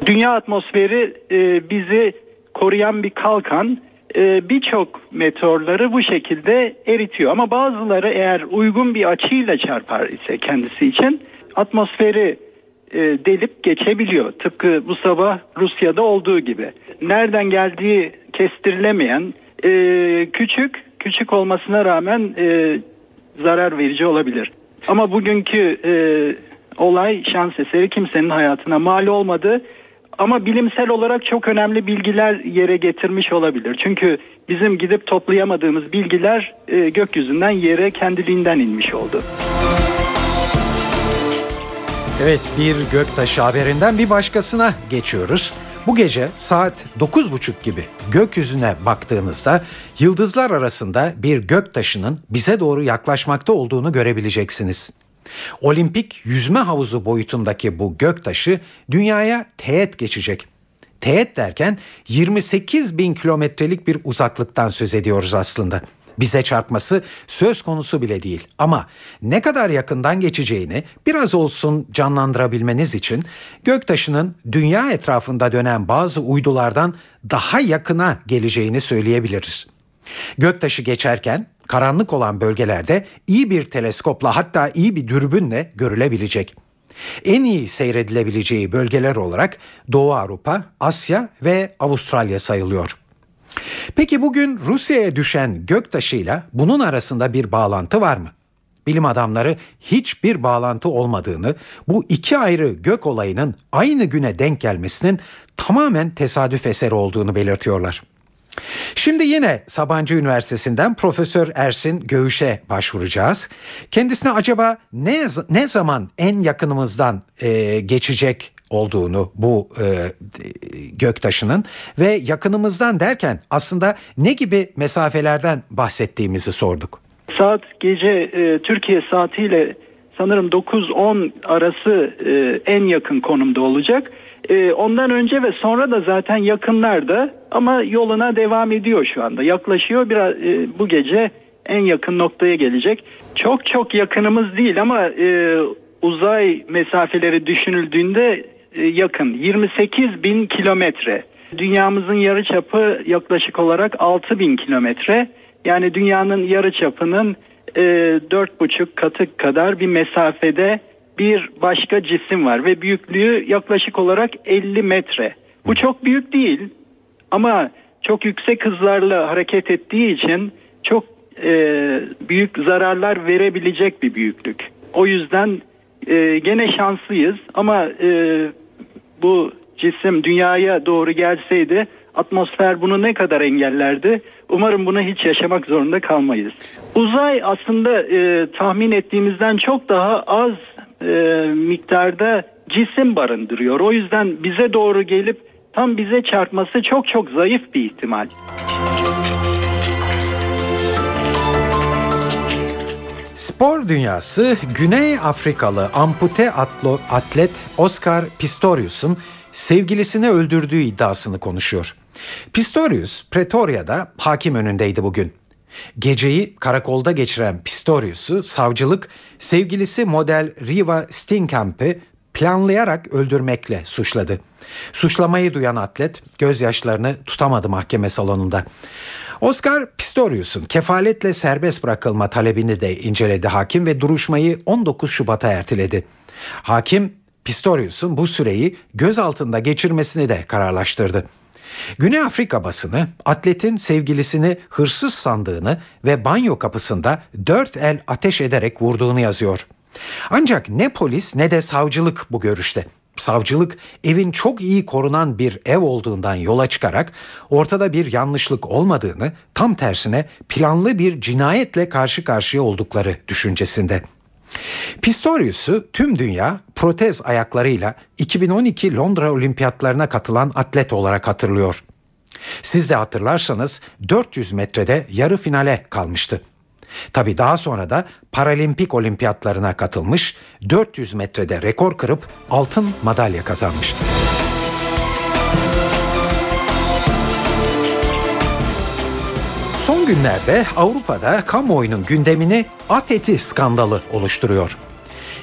Dünya atmosferi e, bizi koruyan bir kalkan. E, Birçok meteorları bu şekilde eritiyor. Ama bazıları eğer uygun bir açıyla çarpar ise kendisi için atmosferi e, delip geçebiliyor. Tıpkı bu sabah Rusya'da olduğu gibi. Nereden geldiği kestirilemeyen e, küçük küçük olmasına rağmen e, zarar verici olabilir. Ama bugünkü olay şans eseri kimsenin hayatına mal olmadı. Ama bilimsel olarak çok önemli bilgiler yere getirmiş olabilir. Çünkü bizim gidip toplayamadığımız bilgiler gökyüzünden yere kendiliğinden inmiş oldu. Evet bir göktaşı haberinden bir başkasına geçiyoruz. Bu gece saat 9.30 gibi gökyüzüne baktığınızda yıldızlar arasında bir göktaşının bize doğru yaklaşmakta olduğunu görebileceksiniz. Olimpik yüzme havuzu boyutundaki bu göktaşı dünyaya teğet geçecek. Teğet derken 28 bin kilometrelik bir uzaklıktan söz ediyoruz aslında. Bize çarpması söz konusu bile değil ama ne kadar yakından geçeceğini biraz olsun canlandırabilmeniz için göktaşının dünya etrafında dönen bazı uydulardan daha yakına geleceğini söyleyebiliriz. Göktaşı geçerken karanlık olan bölgelerde iyi bir teleskopla hatta iyi bir dürbünle görülebilecek. En iyi seyredilebileceği bölgeler olarak Doğu Avrupa, Asya ve Avustralya sayılıyor. Peki bugün Rusya'ya düşen göktaşıyla bunun arasında bir bağlantı var mı? Bilim adamları hiçbir bağlantı olmadığını, bu iki ayrı gök olayının aynı güne denk gelmesinin tamamen tesadüf eseri olduğunu belirtiyorlar. Şimdi yine Sabancı Üniversitesi'nden Profesör Ersin Göğüş'e başvuracağız. Kendisine acaba ne ne zaman en yakınımızdan e, geçecek olduğunu bu e, göktaşının ve yakınımızdan derken aslında ne gibi mesafelerden bahsettiğimizi sorduk. Saat gece e, Türkiye saatiyle sanırım 9-10 arası e, en yakın konumda olacak. E, ondan önce ve sonra da zaten yakınlarda ama yoluna devam ediyor şu anda. Yaklaşıyor biraz e, bu gece en yakın noktaya gelecek. Çok çok yakınımız değil ama e, uzay mesafeleri düşünüldüğünde yakın. 28 bin kilometre. Dünyamızın yarı çapı yaklaşık olarak 6 bin kilometre. Yani dünyanın yarı çapının e, dört buçuk katı kadar bir mesafede bir başka cisim var ve büyüklüğü yaklaşık olarak 50 metre. Bu çok büyük değil ama çok yüksek hızlarla hareket ettiği için çok e, büyük zararlar verebilecek bir büyüklük. O yüzden e, gene şanslıyız ama e, bu cisim dünyaya doğru gelseydi atmosfer bunu ne kadar engellerdi? Umarım bunu hiç yaşamak zorunda kalmayız. Uzay aslında e, tahmin ettiğimizden çok daha az e, miktarda cisim barındırıyor. O yüzden bize doğru gelip tam bize çarpması çok çok zayıf bir ihtimal. Spor dünyası Güney Afrikalı ampute atlo, atlet Oscar Pistorius'un sevgilisini öldürdüğü iddiasını konuşuyor. Pistorius Pretoria'da hakim önündeydi bugün. Geceyi karakolda geçiren Pistorius'u savcılık sevgilisi model Riva Steenkamp'ı planlayarak öldürmekle suçladı. Suçlamayı duyan atlet gözyaşlarını tutamadı mahkeme salonunda. Oscar Pistorius'un kefaletle serbest bırakılma talebini de inceledi hakim ve duruşmayı 19 Şubat'a erteledi. Hakim Pistorius'un bu süreyi gözaltında geçirmesini de kararlaştırdı. Güney Afrika basını atletin sevgilisini hırsız sandığını ve banyo kapısında dört el ateş ederek vurduğunu yazıyor. Ancak ne polis ne de savcılık bu görüşte. Savcılık evin çok iyi korunan bir ev olduğundan yola çıkarak ortada bir yanlışlık olmadığını tam tersine planlı bir cinayetle karşı karşıya oldukları düşüncesinde. Pistorius'u tüm dünya protez ayaklarıyla 2012 Londra Olimpiyatlarına katılan atlet olarak hatırlıyor. Siz de hatırlarsanız 400 metrede yarı finale kalmıştı. Tabi daha sonra da Paralimpik olimpiyatlarına katılmış, 400 metrede rekor kırıp altın madalya kazanmıştı. Son günlerde Avrupa'da kamuoyunun gündemini at eti skandalı oluşturuyor.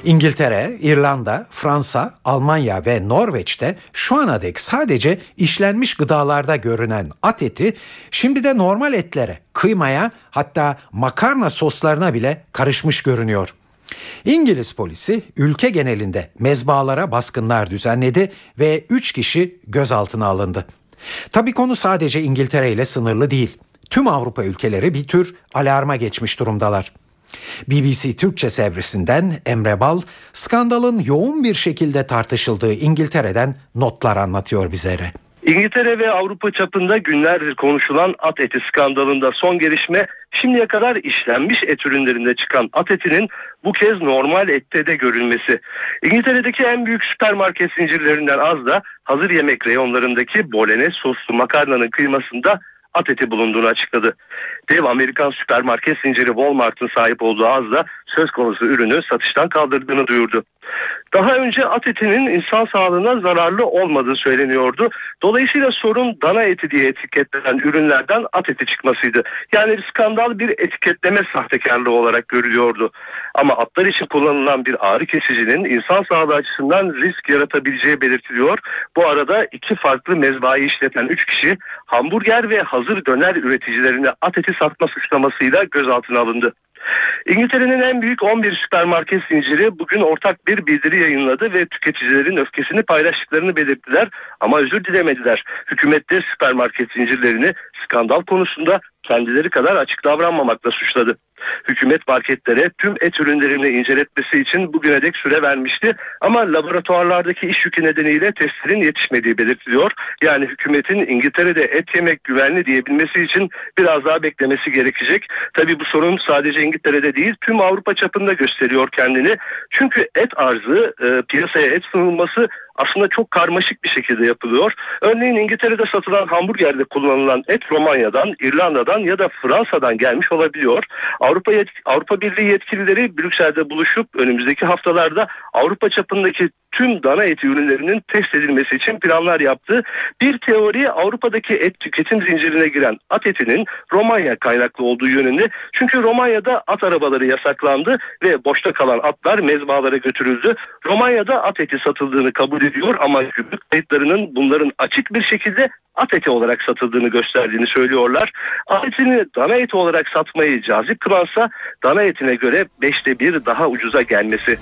İngiltere, İrlanda, Fransa, Almanya ve Norveç'te şu ana dek sadece işlenmiş gıdalarda görünen at eti şimdi de normal etlere, kıymaya hatta makarna soslarına bile karışmış görünüyor. İngiliz polisi ülke genelinde mezbalara baskınlar düzenledi ve 3 kişi gözaltına alındı. Tabii konu sadece İngiltere ile sınırlı değil. Tüm Avrupa ülkeleri bir tür alarma geçmiş durumdalar. BBC Türkçe sevresinden Emre Bal, skandalın yoğun bir şekilde tartışıldığı İngiltere'den notlar anlatıyor bizlere. İngiltere ve Avrupa çapında günlerdir konuşulan at eti skandalında son gelişme şimdiye kadar işlenmiş et ürünlerinde çıkan at etinin bu kez normal ette de görülmesi. İngiltere'deki en büyük süpermarket zincirlerinden az da hazır yemek reyonlarındaki bolene soslu makarnanın kıymasında at eti bulunduğunu açıkladı. Dev Amerikan süpermarket zinciri Walmart'ın sahip olduğu az da söz konusu ürünü satıştan kaldırdığını duyurdu. Daha önce at etinin insan sağlığına zararlı olmadığı söyleniyordu. Dolayısıyla sorun dana eti diye etiketlenen ürünlerden at eti çıkmasıydı. Yani skandal bir etiketleme sahtekarlığı olarak görülüyordu. Ama atlar için kullanılan bir ağrı kesicinin insan sağlığı açısından risk yaratabileceği belirtiliyor. Bu arada iki farklı mezbayı işleten 3 kişi hamburger ve hazır döner üreticilerine at eti satma suçlamasıyla gözaltına alındı. İngiltere'nin en büyük 11 süpermarket zinciri bugün ortak bir bildiri yayınladı ve tüketicilerin öfkesini paylaştıklarını belirttiler ama özür dilemediler. Hükümet de süpermarket zincirlerini skandal konusunda kendileri kadar açık davranmamakla suçladı. Hükümet marketlere tüm et ürünlerini inceletmesi için bugüne dek süre vermişti ama laboratuvarlardaki iş yükü nedeniyle testlerin yetişmediği belirtiliyor. Yani hükümetin İngiltere'de et yemek güvenli diyebilmesi için biraz daha beklemesi gerekecek. Tabi bu sorun sadece İngiltere'de değil tüm Avrupa çapında gösteriyor kendini. Çünkü et arzı e, piyasaya et sunulması aslında çok karmaşık bir şekilde yapılıyor. Örneğin İngiltere'de satılan hamburgerde kullanılan et Romanya'dan, İrlanda'dan ya da Fransa'dan gelmiş olabiliyor. Avrupa yetk- Avrupa Birliği yetkilileri Brüksel'de buluşup önümüzdeki haftalarda Avrupa çapındaki tüm dana eti ürünlerinin test edilmesi için planlar yaptı. Bir teori Avrupa'daki et tüketim zincirine giren at etinin Romanya kaynaklı olduğu yönünde. Çünkü Romanya'da at arabaları yasaklandı ve boşta kalan atlar mezbahalara götürüldü. Romanya'da at eti satıldığını kabul ediyor ama gümrük kayıtlarının bunların açık bir şekilde at eti olarak satıldığını gösterdiğini söylüyorlar. At etini dana eti olarak satmayı cazip kılansa dana etine göre beşte bir daha ucuza gelmesi.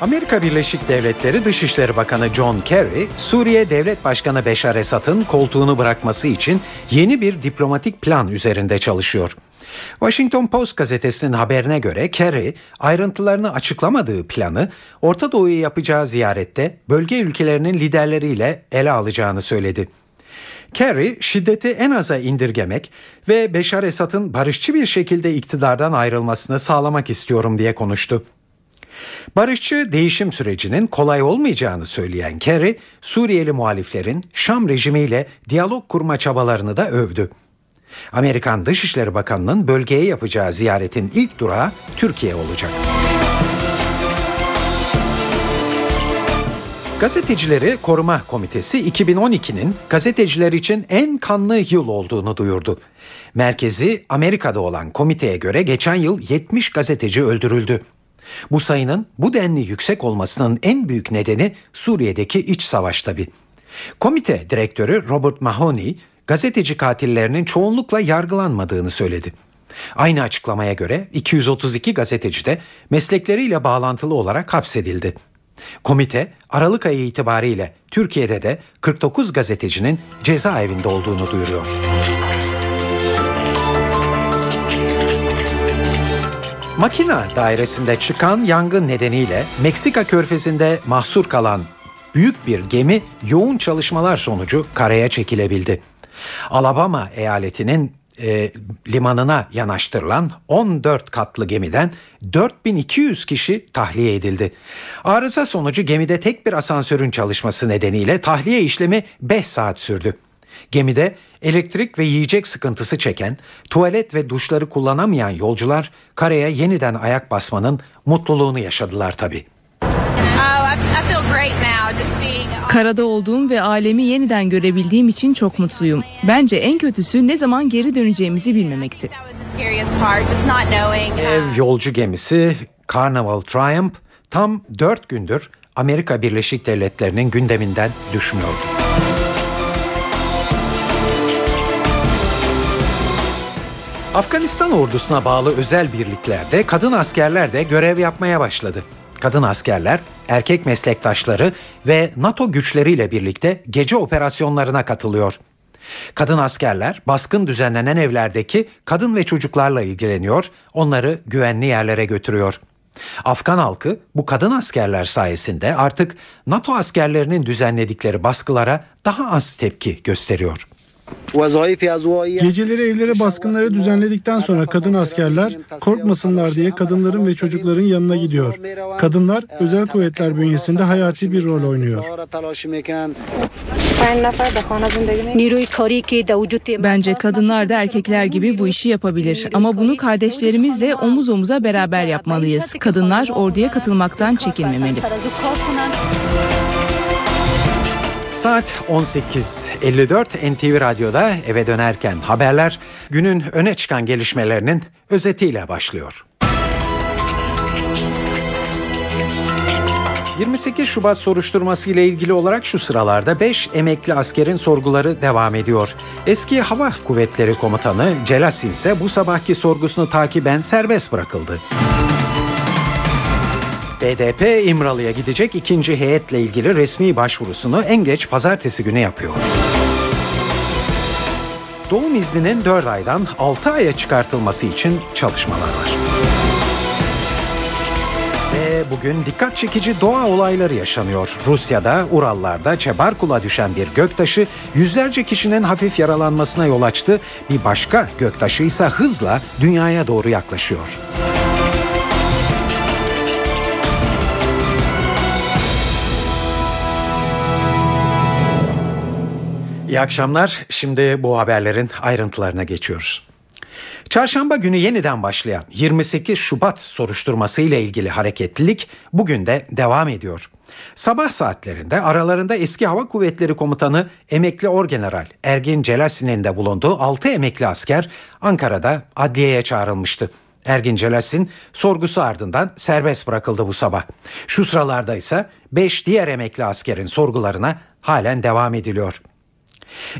Amerika Birleşik Devletleri Dışişleri Bakanı John Kerry, Suriye Devlet Başkanı Beşar Esad'ın koltuğunu bırakması için yeni bir diplomatik plan üzerinde çalışıyor. Washington Post gazetesinin haberine göre Kerry ayrıntılarını açıklamadığı planı Orta Doğu'yu yapacağı ziyarette bölge ülkelerinin liderleriyle ele alacağını söyledi. Kerry şiddeti en aza indirgemek ve Beşar Esad'ın barışçı bir şekilde iktidardan ayrılmasını sağlamak istiyorum diye konuştu. Barışçı değişim sürecinin kolay olmayacağını söyleyen Kerry, Suriyeli muhaliflerin Şam rejimiyle diyalog kurma çabalarını da övdü. Amerikan Dışişleri Bakanı'nın bölgeye yapacağı ziyaretin ilk durağı Türkiye olacak. Gazetecileri Koruma Komitesi 2012'nin gazeteciler için en kanlı yıl olduğunu duyurdu. Merkezi Amerika'da olan komiteye göre geçen yıl 70 gazeteci öldürüldü. Bu sayının bu denli yüksek olmasının en büyük nedeni Suriye'deki iç savaş tabi. Komite direktörü Robert Mahoney, gazeteci katillerinin çoğunlukla yargılanmadığını söyledi. Aynı açıklamaya göre 232 gazeteci de meslekleriyle bağlantılı olarak hapsedildi. Komite Aralık ayı itibariyle Türkiye'de de 49 gazetecinin cezaevinde olduğunu duyuruyor. Makina dairesinde çıkan yangın nedeniyle Meksika körfezinde mahsur kalan büyük bir gemi yoğun çalışmalar sonucu karaya çekilebildi. Alabama eyaletinin e, limanına yanaştırılan 14 katlı gemiden 4200 kişi tahliye edildi. Arıza sonucu gemide tek bir asansörün çalışması nedeniyle tahliye işlemi 5 saat sürdü. Gemide elektrik ve yiyecek sıkıntısı çeken, tuvalet ve duşları kullanamayan yolcular karaya yeniden ayak basmanın mutluluğunu yaşadılar tabii. Karada olduğum ve alemi yeniden görebildiğim için çok mutluyum. Bence en kötüsü ne zaman geri döneceğimizi bilmemekti. Ev yolcu gemisi Carnival Triumph tam 4 gündür Amerika Birleşik Devletleri'nin gündeminden düşmüyordu. Afganistan ordusuna bağlı özel birliklerde kadın askerler de görev yapmaya başladı. Kadın askerler, erkek meslektaşları ve NATO güçleriyle birlikte gece operasyonlarına katılıyor. Kadın askerler baskın düzenlenen evlerdeki kadın ve çocuklarla ilgileniyor, onları güvenli yerlere götürüyor. Afgan halkı bu kadın askerler sayesinde artık NATO askerlerinin düzenledikleri baskılara daha az tepki gösteriyor. Geceleri evlere baskınları düzenledikten sonra kadın askerler korkmasınlar diye kadınların ve çocukların yanına gidiyor. Kadınlar özel kuvvetler bünyesinde hayati bir rol oynuyor. Bence kadınlar da erkekler gibi bu işi yapabilir. Ama bunu kardeşlerimizle omuz omuza beraber yapmalıyız. Kadınlar orduya katılmaktan çekinmemeli. Saat 18.54 NTV Radyo'da eve dönerken haberler günün öne çıkan gelişmelerinin özetiyle başlıyor. 28 Şubat soruşturması ile ilgili olarak şu sıralarda 5 emekli askerin sorguları devam ediyor. Eski Hava Kuvvetleri Komutanı Celasin ise bu sabahki sorgusunu takiben serbest bırakıldı. BDP İmralı'ya gidecek ikinci heyetle ilgili resmi başvurusunu en geç pazartesi günü yapıyor. doğum izninin 4 aydan 6 aya çıkartılması için çalışmalar var. Ve bugün dikkat çekici doğa olayları yaşanıyor. Rusya'da, Urallar'da Çebarkul'a düşen bir göktaşı yüzlerce kişinin hafif yaralanmasına yol açtı. Bir başka göktaşı ise hızla dünyaya doğru yaklaşıyor. İyi akşamlar. Şimdi bu haberlerin ayrıntılarına geçiyoruz. Çarşamba günü yeniden başlayan 28 Şubat soruşturması ile ilgili hareketlilik bugün de devam ediyor. Sabah saatlerinde aralarında eski Hava Kuvvetleri Komutanı emekli Orgeneral Ergin Celasin'in de bulunduğu 6 emekli asker Ankara'da adliyeye çağrılmıştı. Ergin Celassin sorgusu ardından serbest bırakıldı bu sabah. Şu sıralarda ise 5 diğer emekli askerin sorgularına halen devam ediliyor.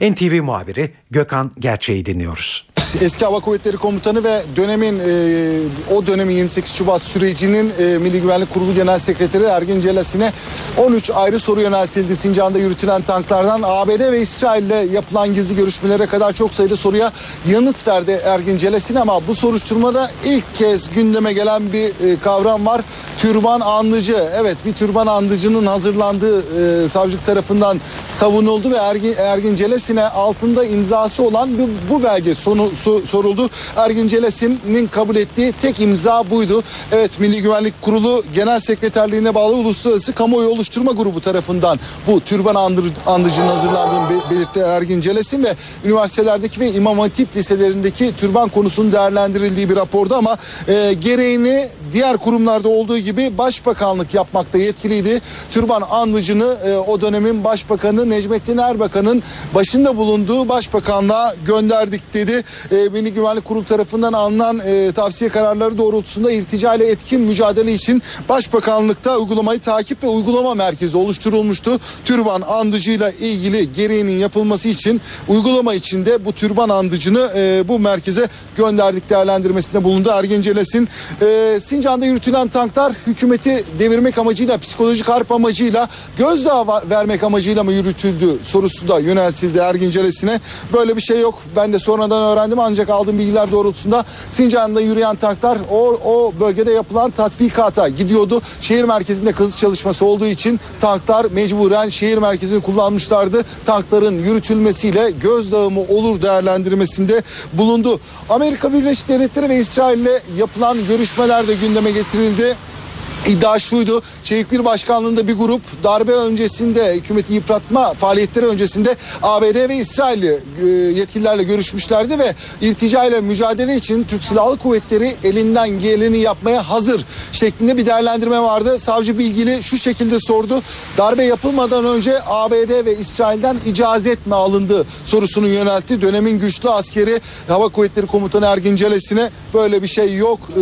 NTV muhabiri Gökhan Gerçeği dinliyoruz. Eski Hava Kuvvetleri Komutanı ve dönemin e, o dönemin 28 Şubat sürecinin e, Milli Güvenlik Kurulu Genel Sekreteri Ergin Celasine 13 ayrı soru yöneltildi. Sincan'da yürütülen tanklardan ABD ve İsrail ile yapılan gizli görüşmelere kadar çok sayıda soruya yanıt verdi Ergin Celasin ama bu soruşturmada ilk kez gündeme gelen bir e, kavram var. Türban andıcı. Evet bir türban andıcının hazırlandığı e, savcılık tarafından savunuldu ve Ergin, Ergin Celasin'e altında imzası olan bu, bu belge sonu su- soruldu. Ergin Celasin'in kabul ettiği tek imza buydu. Evet Milli Güvenlik Kurulu Genel Sekreterliğine bağlı Uluslararası Kamuoyu Oluşturma Grubu tarafından bu türban andır, andıcının hazırlandığını be- belirtti Ergin Celasin ve üniversitelerdeki ve İmam Hatip liselerindeki türban konusunun değerlendirildiği bir rapordu ama e, gereğini diğer kurumlarda olduğu gibi başbakanlık yapmakta yetkiliydi. Türban andıcını e, o dönemin başbakanı Necmettin Erbakan'ın başında bulunduğu başbakanlığa gönderdik dedi. E, Milli Güvenlik Kurulu tarafından alınan e, tavsiye kararları doğrultusunda irtica ile etkin mücadele için başbakanlıkta uygulamayı takip ve uygulama merkezi oluşturulmuştu. Türban andıcıyla ilgili gereğinin yapılması için uygulama içinde bu türban andıcını e, bu merkeze gönderdik değerlendirmesinde bulundu Ergin Celes'in. E, Sincan'da yürütülen tanklar hükümeti devirmek amacıyla psikolojik harp amacıyla gözdağı vermek amacıyla mı yürütüldü sorusu da yöneltildi Ergin Celes'ine. Böyle bir şey yok. Ben de sonradan öğrendim ancak aldığım bilgiler doğrultusunda Sincan'da yürüyen tanklar o, o bölgede yapılan tatbikata gidiyordu. Şehir merkezinde kazı çalışması olduğu için tanklar mecburen şehir merkezini kullanmışlardı. Tankların yürütülmesiyle gözdağı mı olur değerlendirmesinde bulundu. Amerika Birleşik Devletleri ve İsrail ile yapılan görüşmeler de gündeme getirildi. İddia şuydu. Çevik bir başkanlığında bir grup darbe öncesinde hükümeti yıpratma faaliyetleri öncesinde ABD ve İsrail e, yetkililerle görüşmüşlerdi ve irtica ile mücadele için Türk Silahlı Kuvvetleri elinden geleni yapmaya hazır şeklinde bir değerlendirme vardı. Savcı Bilgili şu şekilde sordu. Darbe yapılmadan önce ABD ve İsrail'den icazet mi alındı sorusunu yöneltti. Dönemin güçlü askeri Hava Kuvvetleri Komutanı Ergin Celesine böyle bir şey yok. Ee,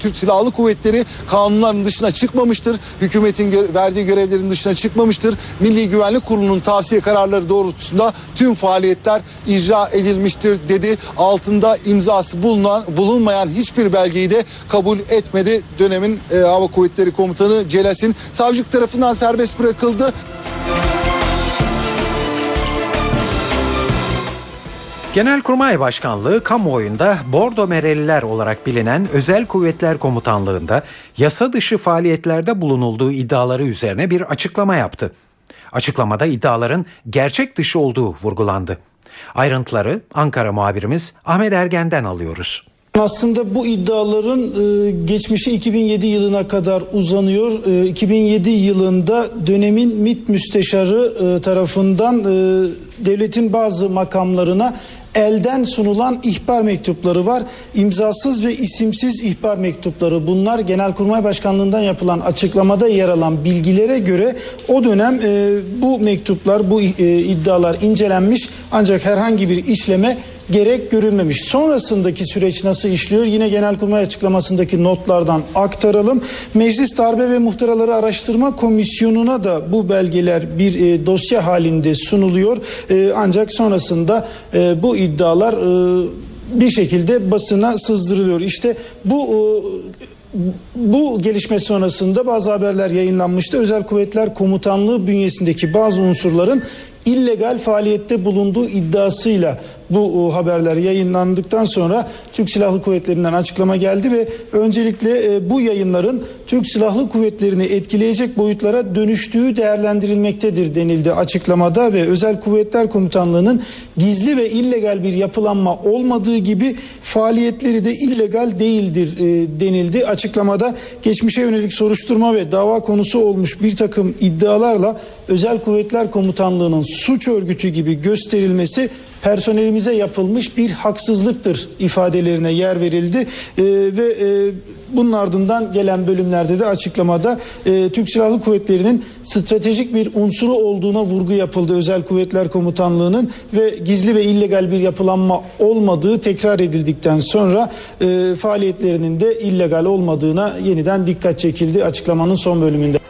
Türk Silahlı Kuvvetleri kanunların dışına çıkmamıştır. Hükümetin verdiği görevlerin dışına çıkmamıştır. Milli Güvenlik Kurulu'nun tavsiye kararları doğrultusunda tüm faaliyetler icra edilmiştir dedi. Altında imzası bulunan bulunmayan hiçbir belgeyi de kabul etmedi. Dönemin e, Hava Kuvvetleri Komutanı Celas'in savcılık tarafından serbest bırakıldı. Genelkurmay Başkanlığı kamuoyunda Bordo Mereliler olarak bilinen Özel Kuvvetler Komutanlığı'nda yasa dışı faaliyetlerde bulunulduğu iddiaları üzerine bir açıklama yaptı. Açıklamada iddiaların gerçek dışı olduğu vurgulandı. Ayrıntıları Ankara muhabirimiz Ahmet Ergen'den alıyoruz. Aslında bu iddiaların e, geçmişi 2007 yılına kadar uzanıyor. E, 2007 yılında dönemin MİT müsteşarı e, tarafından e, devletin bazı makamlarına elden sunulan ihbar mektupları var. İmzasız ve isimsiz ihbar mektupları bunlar Genelkurmay Başkanlığından yapılan açıklamada yer alan bilgilere göre o dönem e, bu mektuplar bu e, iddialar incelenmiş ancak herhangi bir işleme gerek görülmemiş. Sonrasındaki süreç nasıl işliyor? Yine Genelkurmay açıklamasındaki notlardan aktaralım. Meclis Darbe ve Muhtıraları Araştırma Komisyonu'na da bu belgeler bir e, dosya halinde sunuluyor. E, ancak sonrasında e, bu iddialar e, bir şekilde basına sızdırılıyor. İşte bu e, bu gelişme sonrasında bazı haberler yayınlanmıştı. Özel Kuvvetler Komutanlığı bünyesindeki bazı unsurların illegal faaliyette bulunduğu iddiasıyla bu e, haberler yayınlandıktan sonra Türk Silahlı Kuvvetleri'nden açıklama geldi ve öncelikle e, bu yayınların Türk Silahlı Kuvvetleri'ni etkileyecek boyutlara dönüştüğü değerlendirilmektedir denildi açıklamada ve Özel Kuvvetler Komutanlığı'nın gizli ve illegal bir yapılanma olmadığı gibi faaliyetleri de illegal değildir e, denildi. Açıklamada geçmişe yönelik soruşturma ve dava konusu olmuş bir takım iddialarla Özel Kuvvetler Komutanlığı'nın suç örgütü gibi gösterilmesi personelimize yapılmış bir haksızlıktır ifadelerine yer verildi Ee, ve e, bunun ardından gelen bölümlerde de açıklamada e, Türk Silahlı Kuvvetleri'nin stratejik bir unsuru olduğuna vurgu yapıldı Özel Kuvvetler Komutanlığı'nın ve gizli ve illegal bir yapılanma olmadığı tekrar edildikten sonra e, faaliyetlerinin de illegal olmadığına yeniden dikkat çekildi açıklamanın son bölümünde.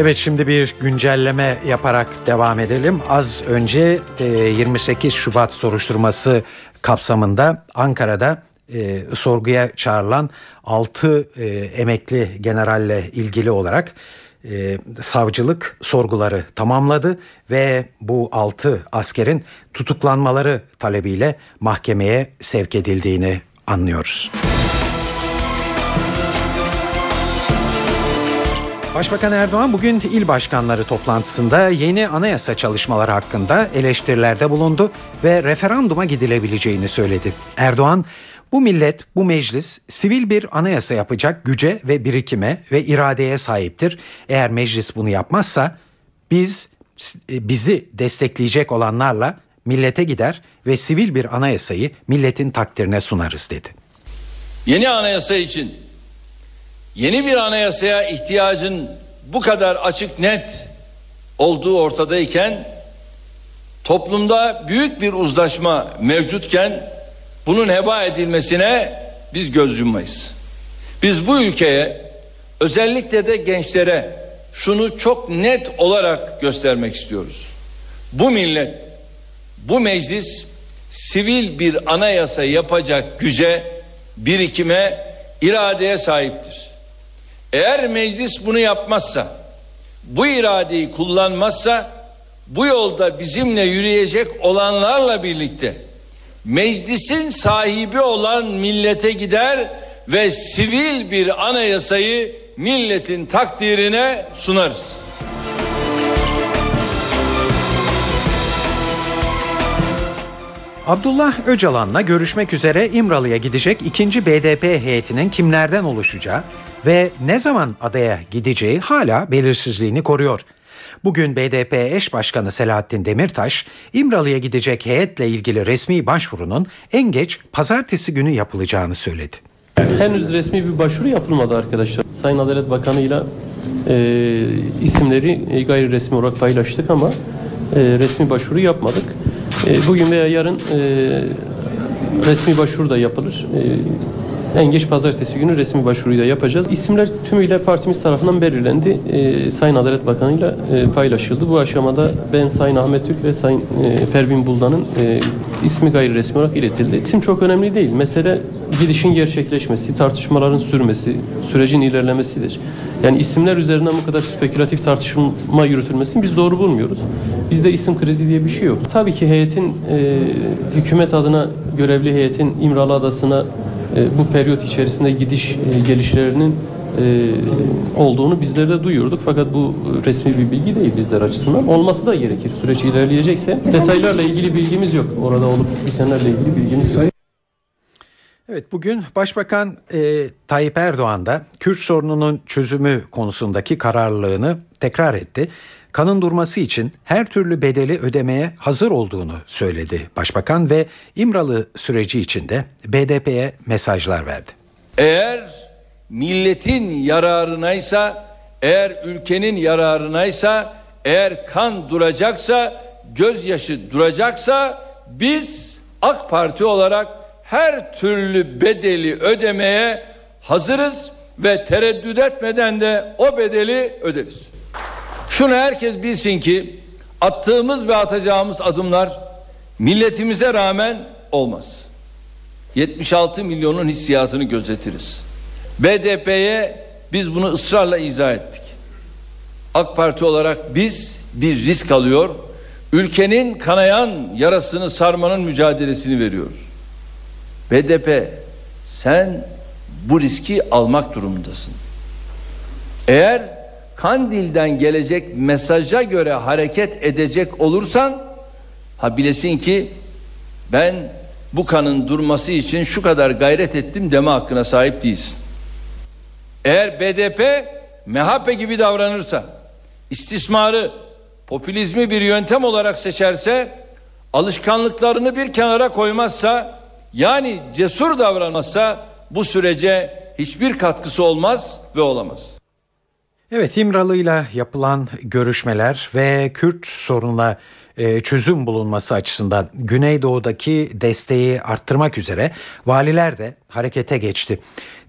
Evet şimdi bir güncelleme yaparak devam edelim. Az önce e, 28 Şubat soruşturması kapsamında Ankara'da e, sorguya çağrılan 6 e, emekli generalle ilgili olarak e, savcılık sorguları tamamladı ve bu 6 askerin tutuklanmaları talebiyle mahkemeye sevk edildiğini anlıyoruz. Başbakan Erdoğan bugün il başkanları toplantısında yeni anayasa çalışmaları hakkında eleştirilerde bulundu ve referanduma gidilebileceğini söyledi. Erdoğan, bu millet, bu meclis sivil bir anayasa yapacak güce ve birikime ve iradeye sahiptir. Eğer meclis bunu yapmazsa biz bizi destekleyecek olanlarla millete gider ve sivil bir anayasayı milletin takdirine sunarız dedi. Yeni anayasa için yeni bir anayasaya ihtiyacın bu kadar açık net olduğu ortadayken toplumda büyük bir uzlaşma mevcutken bunun heba edilmesine biz göz yummayız. Biz bu ülkeye özellikle de gençlere şunu çok net olarak göstermek istiyoruz. Bu millet, bu meclis sivil bir anayasa yapacak güce, birikime, iradeye sahiptir. Eğer meclis bunu yapmazsa, bu iradeyi kullanmazsa, bu yolda bizimle yürüyecek olanlarla birlikte meclisin sahibi olan millete gider ve sivil bir anayasayı milletin takdirine sunarız. Abdullah Öcalan'la görüşmek üzere İmralı'ya gidecek ikinci BDP heyetinin kimlerden oluşacağı ve ne zaman adaya gideceği hala belirsizliğini koruyor. Bugün BDP eş başkanı Selahattin Demirtaş, İmralı'ya gidecek heyetle ilgili resmi başvurunun en geç pazartesi günü yapılacağını söyledi. Henüz resmi bir başvuru yapılmadı arkadaşlar. Sayın Adalet Bakanı ile isimleri e, gayri resmi olarak paylaştık ama e, resmi başvuru yapmadık. E, bugün veya yarın e, resmi başvuru da yapılır. E, en geç pazartesi günü resmi başvuruyu da yapacağız. İsimler tümüyle partimiz tarafından belirlendi. E, Sayın Adalet Bakanı ile paylaşıldı. Bu aşamada ben Sayın Ahmet Türk ve Sayın e, Pervin Buldan'ın e, ismi gayri resmi olarak iletildi. İsim çok önemli değil. Mesele gidişin gerçekleşmesi, tartışmaların sürmesi, sürecin ilerlemesidir. Yani isimler üzerinden bu kadar spekülatif tartışma yürütülmesini biz doğru bulmuyoruz. Bizde isim krizi diye bir şey yok. Tabii ki heyetin e, hükümet adına görevli heyetin İmralı Adası'na e, bu periyot içerisinde gidiş e, gelişlerinin e, olduğunu bizler de duyuyorduk. Fakat bu resmi bir bilgi değil bizler açısından. Olması da gerekir. Süreç ilerleyecekse. Detaylarla ilgili bilgimiz yok. Orada olup bitenlerle ilgili bilgimiz yok. Evet bugün Başbakan e, Tayyip Erdoğan da Kürt sorununun çözümü konusundaki kararlılığını tekrar etti. Kanın durması için her türlü bedeli ödemeye hazır olduğunu söyledi Başbakan ve İmralı süreci içinde BDP'ye mesajlar verdi. Eğer milletin yararınaysa, eğer ülkenin yararınaysa, eğer kan duracaksa, gözyaşı duracaksa biz AK Parti olarak her türlü bedeli ödemeye hazırız ve tereddüt etmeden de o bedeli öderiz. Şunu herkes bilsin ki attığımız ve atacağımız adımlar milletimize rağmen olmaz. 76 milyonun hissiyatını gözetiriz. BDP'ye biz bunu ısrarla izah ettik. AK Parti olarak biz bir risk alıyor, ülkenin kanayan yarasını sarmanın mücadelesini veriyoruz. BDP sen bu riski almak durumundasın. Eğer Kandil'den gelecek mesaja göre hareket edecek olursan ha bilesin ki ben bu kanın durması için şu kadar gayret ettim deme hakkına sahip değilsin. Eğer BDP MHP gibi davranırsa, istismarı, popülizmi bir yöntem olarak seçerse, alışkanlıklarını bir kenara koymazsa, yani cesur davranmazsa bu sürece hiçbir katkısı olmaz ve olamaz. Evet İmralı'yla yapılan görüşmeler ve Kürt sorununa e, çözüm bulunması açısından Güneydoğu'daki desteği arttırmak üzere valiler de harekete geçti.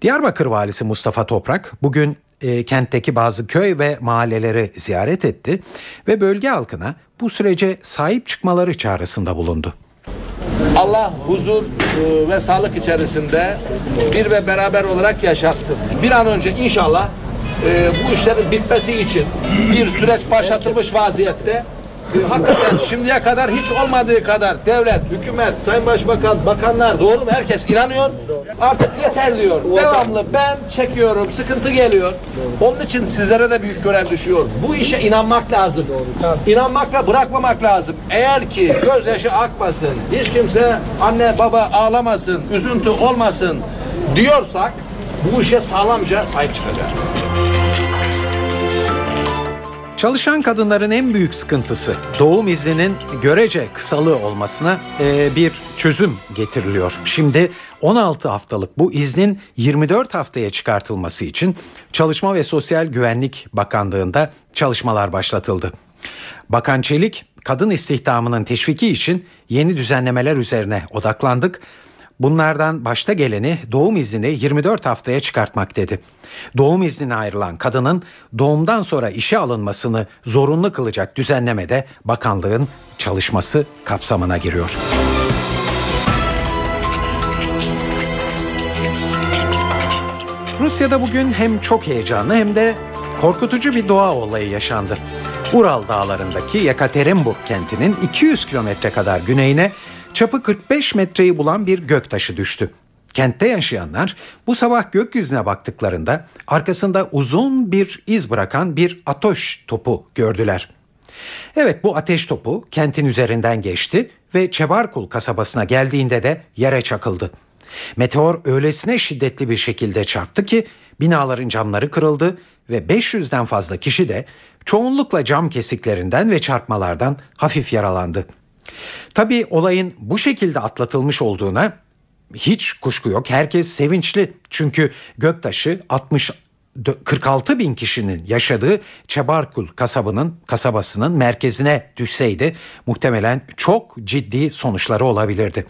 Diyarbakır valisi Mustafa Toprak bugün e, kentteki bazı köy ve mahalleleri ziyaret etti ve bölge halkına bu sürece sahip çıkmaları çağrısında bulundu. Allah huzur e, ve sağlık içerisinde bir ve beraber olarak yaşatsın. Bir an önce inşallah e, bu işlerin bitmesi için bir süreç başlatılmış vaziyette. Hakikaten şimdiye kadar hiç olmadığı kadar devlet, hükümet, sayın başbakan, bakanlar doğru mu? Herkes inanıyor. Artık yeter diyor. Devamlı ben çekiyorum, sıkıntı geliyor. Onun için sizlere de büyük görev düşüyor. Bu işe inanmak lazım. İnanmakla bırakmamak lazım. Eğer ki gözyaşı akmasın, hiç kimse anne baba ağlamasın, üzüntü olmasın diyorsak bu işe sağlamca sahip çıkacağız. Çalışan kadınların en büyük sıkıntısı doğum izninin görece kısalığı olmasına e, bir çözüm getiriliyor. Şimdi 16 haftalık bu iznin 24 haftaya çıkartılması için Çalışma ve Sosyal Güvenlik Bakanlığı'nda çalışmalar başlatıldı. Bakan Çelik, kadın istihdamının teşviki için yeni düzenlemeler üzerine odaklandık. Bunlardan başta geleni doğum iznini 24 haftaya çıkartmak dedi. Doğum iznine ayrılan kadının doğumdan sonra işe alınmasını zorunlu kılacak düzenlemede bakanlığın çalışması kapsamına giriyor. Rusya'da bugün hem çok heyecanlı hem de korkutucu bir doğa olayı yaşandı. Ural dağlarındaki Yekaterinburg kentinin 200 kilometre kadar güneyine çapı 45 metreyi bulan bir göktaşı düştü. Kentte yaşayanlar bu sabah gökyüzüne baktıklarında arkasında uzun bir iz bırakan bir ateş topu gördüler. Evet bu ateş topu kentin üzerinden geçti ve Çebarkul kasabasına geldiğinde de yere çakıldı. Meteor öylesine şiddetli bir şekilde çarptı ki binaların camları kırıldı ve 500'den fazla kişi de çoğunlukla cam kesiklerinden ve çarpmalardan hafif yaralandı. Tabii olayın bu şekilde atlatılmış olduğuna hiç kuşku yok. Herkes sevinçli çünkü göktaşı 60 46 bin kişinin yaşadığı Çebarkul kasabının kasabasının merkezine düşseydi muhtemelen çok ciddi sonuçları olabilirdi.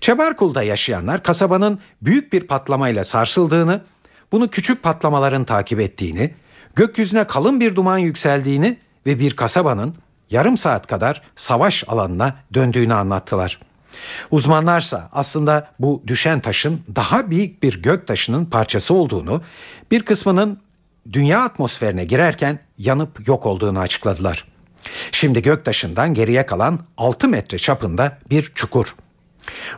Çebarkul'da yaşayanlar kasabanın büyük bir patlamayla sarsıldığını, bunu küçük patlamaların takip ettiğini, gökyüzüne kalın bir duman yükseldiğini ve bir kasabanın yarım saat kadar savaş alanına döndüğünü anlattılar. Uzmanlarsa aslında bu düşen taşın daha büyük bir gök taşının parçası olduğunu, bir kısmının dünya atmosferine girerken yanıp yok olduğunu açıkladılar. Şimdi göktaşından geriye kalan 6 metre çapında bir çukur.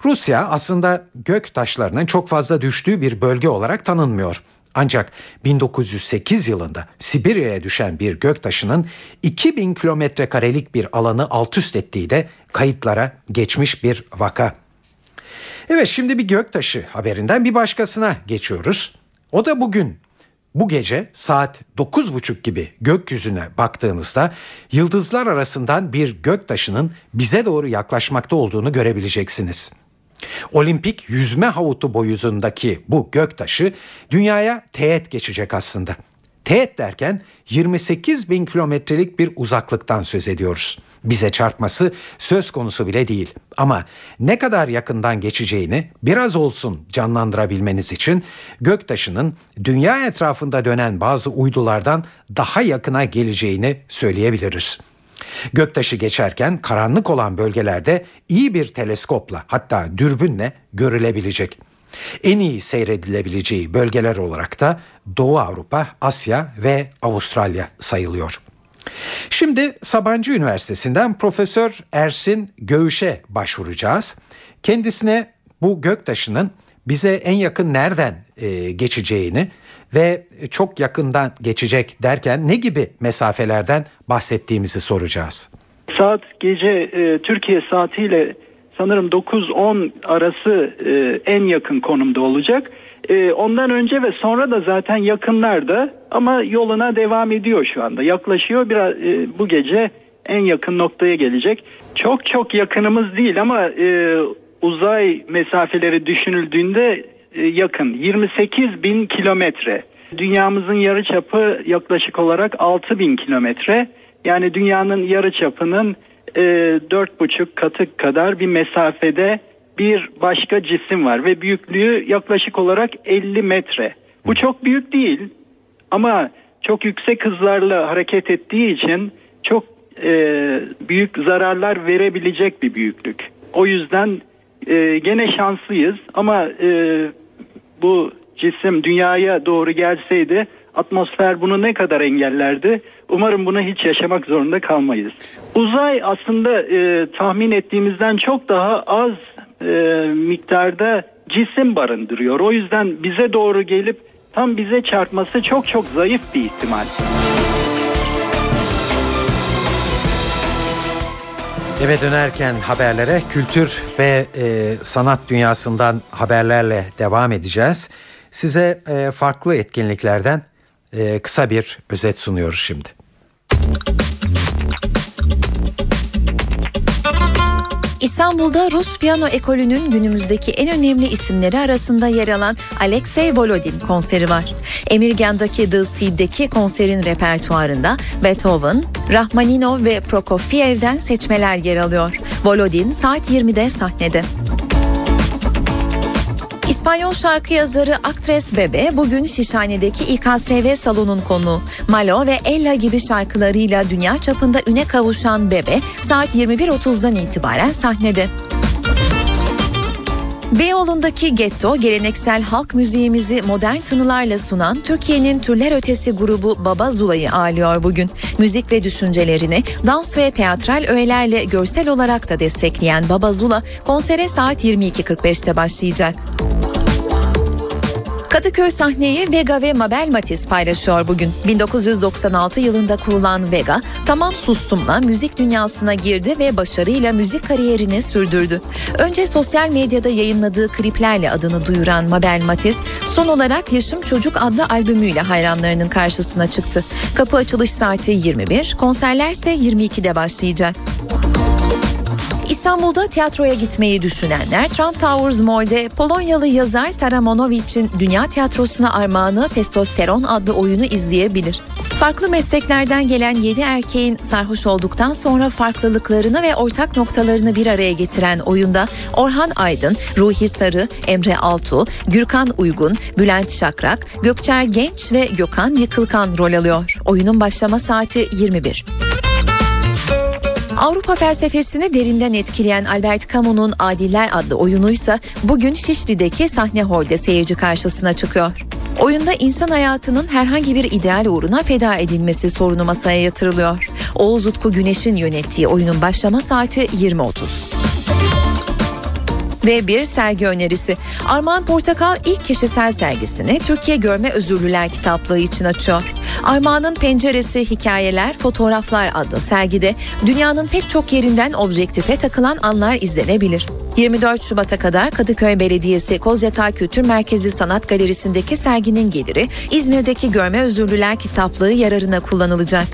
Rusya aslında gök taşlarının çok fazla düştüğü bir bölge olarak tanınmıyor. Ancak 1908 yılında Sibirya'ya düşen bir göktaşının 2000 kilometre karelik bir alanı alt üst ettiği de kayıtlara geçmiş bir vaka. Evet şimdi bir göktaşı haberinden bir başkasına geçiyoruz. O da bugün bu gece saat 9.30 gibi gökyüzüne baktığınızda yıldızlar arasından bir göktaşının bize doğru yaklaşmakta olduğunu görebileceksiniz. Olimpik yüzme havutu boyutundaki bu göktaşı dünyaya teğet geçecek aslında. Teğet derken 28 bin kilometrelik bir uzaklıktan söz ediyoruz. Bize çarpması söz konusu bile değil. Ama ne kadar yakından geçeceğini biraz olsun canlandırabilmeniz için göktaşının dünya etrafında dönen bazı uydulardan daha yakına geleceğini söyleyebiliriz. Göktaşı geçerken karanlık olan bölgelerde iyi bir teleskopla hatta dürbünle görülebilecek. En iyi seyredilebileceği bölgeler olarak da Doğu Avrupa, Asya ve Avustralya sayılıyor. Şimdi Sabancı Üniversitesi'nden Profesör Ersin Göğüş'e başvuracağız. Kendisine bu göktaşının bize en yakın nereden e, geçeceğini ve çok yakından geçecek derken ne gibi mesafelerden bahsettiğimizi soracağız. Saat gece e, Türkiye saatiyle sanırım 9-10 arası e, en yakın konumda olacak. E, ondan önce ve sonra da zaten yakınlarda ama yoluna devam ediyor şu anda. Yaklaşıyor biraz e, bu gece en yakın noktaya gelecek. Çok çok yakınımız değil ama e, uzay mesafeleri düşünüldüğünde yakın. 28 bin kilometre. Dünyamızın yarıçapı yaklaşık olarak 6 bin kilometre. Yani dünyanın yarıçapının e, dört buçuk katı kadar bir mesafede bir başka cisim var ve büyüklüğü yaklaşık olarak 50 metre. Bu çok büyük değil ama çok yüksek hızlarla hareket ettiği için çok e, büyük zararlar verebilecek bir büyüklük. O yüzden e, gene şanslıyız ama e, bu cisim dünyaya doğru gelseydi atmosfer bunu ne kadar engellerdi? Umarım bunu hiç yaşamak zorunda kalmayız. Uzay aslında e, tahmin ettiğimizden çok daha az e, miktarda cisim barındırıyor. O yüzden bize doğru gelip tam bize çarpması çok çok zayıf bir ihtimal. Eve dönerken haberlere kültür ve e, sanat dünyasından haberlerle devam edeceğiz. Size e, farklı etkinliklerden e, kısa bir özet sunuyoruz şimdi. İstanbul'da Rus piyano ekolünün günümüzdeki en önemli isimleri arasında yer alan Alexey Volodin konseri var. Emirgan'daki The Seed'deki konserin repertuarında Beethoven, Rachmaninov ve Prokofiev'den seçmeler yer alıyor. Volodin saat 20'de sahnede. İspanyol şarkı yazarı Aktres Bebe bugün Şişhane'deki İKSV salonun konuğu. Malo ve Ella gibi şarkılarıyla dünya çapında üne kavuşan Bebe saat 21.30'dan itibaren sahnede. Beyoğlu'ndaki Getto geleneksel halk müziğimizi modern tınılarla sunan Türkiye'nin türler ötesi grubu Baba Zula'yı ağırlıyor bugün. Müzik ve düşüncelerini dans ve teatral öğelerle görsel olarak da destekleyen Baba Zula konsere saat 22.45'te başlayacak. Kadıköy sahneyi Vega ve Mabel Matiz paylaşıyor bugün. 1996 yılında kurulan Vega, Tamam Sustum'la müzik dünyasına girdi ve başarıyla müzik kariyerini sürdürdü. Önce sosyal medyada yayınladığı kliplerle adını duyuran Mabel Matiz, son olarak Yaşım Çocuk adlı albümüyle hayranlarının karşısına çıktı. Kapı açılış saati 21, konserler ise 22'de başlayacak. İstanbul'da tiyatroya gitmeyi düşünenler Trump Towers Mall'de Polonyalı yazar Sara Monowicz'in Dünya Tiyatrosu'na armağanı Testosteron adlı oyunu izleyebilir. Farklı mesleklerden gelen 7 erkeğin sarhoş olduktan sonra farklılıklarını ve ortak noktalarını bir araya getiren oyunda Orhan Aydın, Ruhi Sarı, Emre Altu, Gürkan Uygun, Bülent Şakrak, Gökçer Genç ve Gökhan Yıkılkan rol alıyor. Oyunun başlama saati 21. Avrupa felsefesini derinden etkileyen Albert Camus'un Adiller adlı oyunuysa bugün Şişli'deki sahne holde seyirci karşısına çıkıyor. Oyunda insan hayatının herhangi bir ideal uğruna feda edilmesi sorunu masaya yatırılıyor. Oğuz Utku Güneş'in yönettiği oyunun başlama saati 20.30 ve bir sergi önerisi. Armağan Portakal ilk kişisel sergisini Türkiye Görme Özürlüler kitaplığı için açıyor. Armağan'ın Penceresi Hikayeler, Fotoğraflar adlı sergide dünyanın pek çok yerinden objektife takılan anlar izlenebilir. 24 Şubat'a kadar Kadıköy Belediyesi Kozyatağı Kültür Merkezi Sanat Galerisi'ndeki serginin geliri İzmir'deki Görme Özürlüler kitaplığı yararına kullanılacak.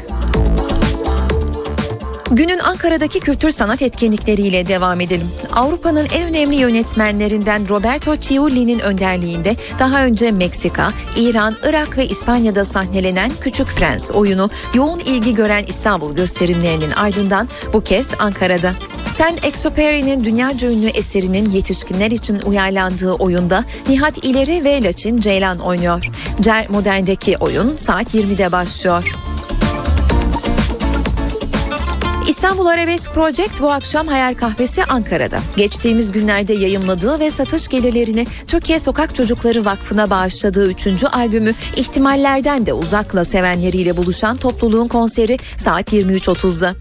Günün Ankara'daki kültür sanat etkinlikleriyle devam edelim. Avrupa'nın en önemli yönetmenlerinden Roberto Ciulli'nin önderliğinde daha önce Meksika, İran, Irak ve İspanya'da sahnelenen Küçük Prens oyunu yoğun ilgi gören İstanbul gösterimlerinin ardından bu kez Ankara'da. Saint-Exupéry'nin dünyaca ünlü eserinin yetişkinler için uyarlandığı oyunda Nihat İleri ve Laçin Ceylan oynuyor. Cer Modern'deki oyun saat 20'de başlıyor. İstanbul Arabesk Project bu akşam Hayal Kahvesi Ankara'da. Geçtiğimiz günlerde yayımladığı ve satış gelirlerini Türkiye Sokak Çocukları Vakfı'na bağışladığı 3. albümü ihtimallerden de uzakla sevenleriyle buluşan topluluğun konseri saat 23.30'da.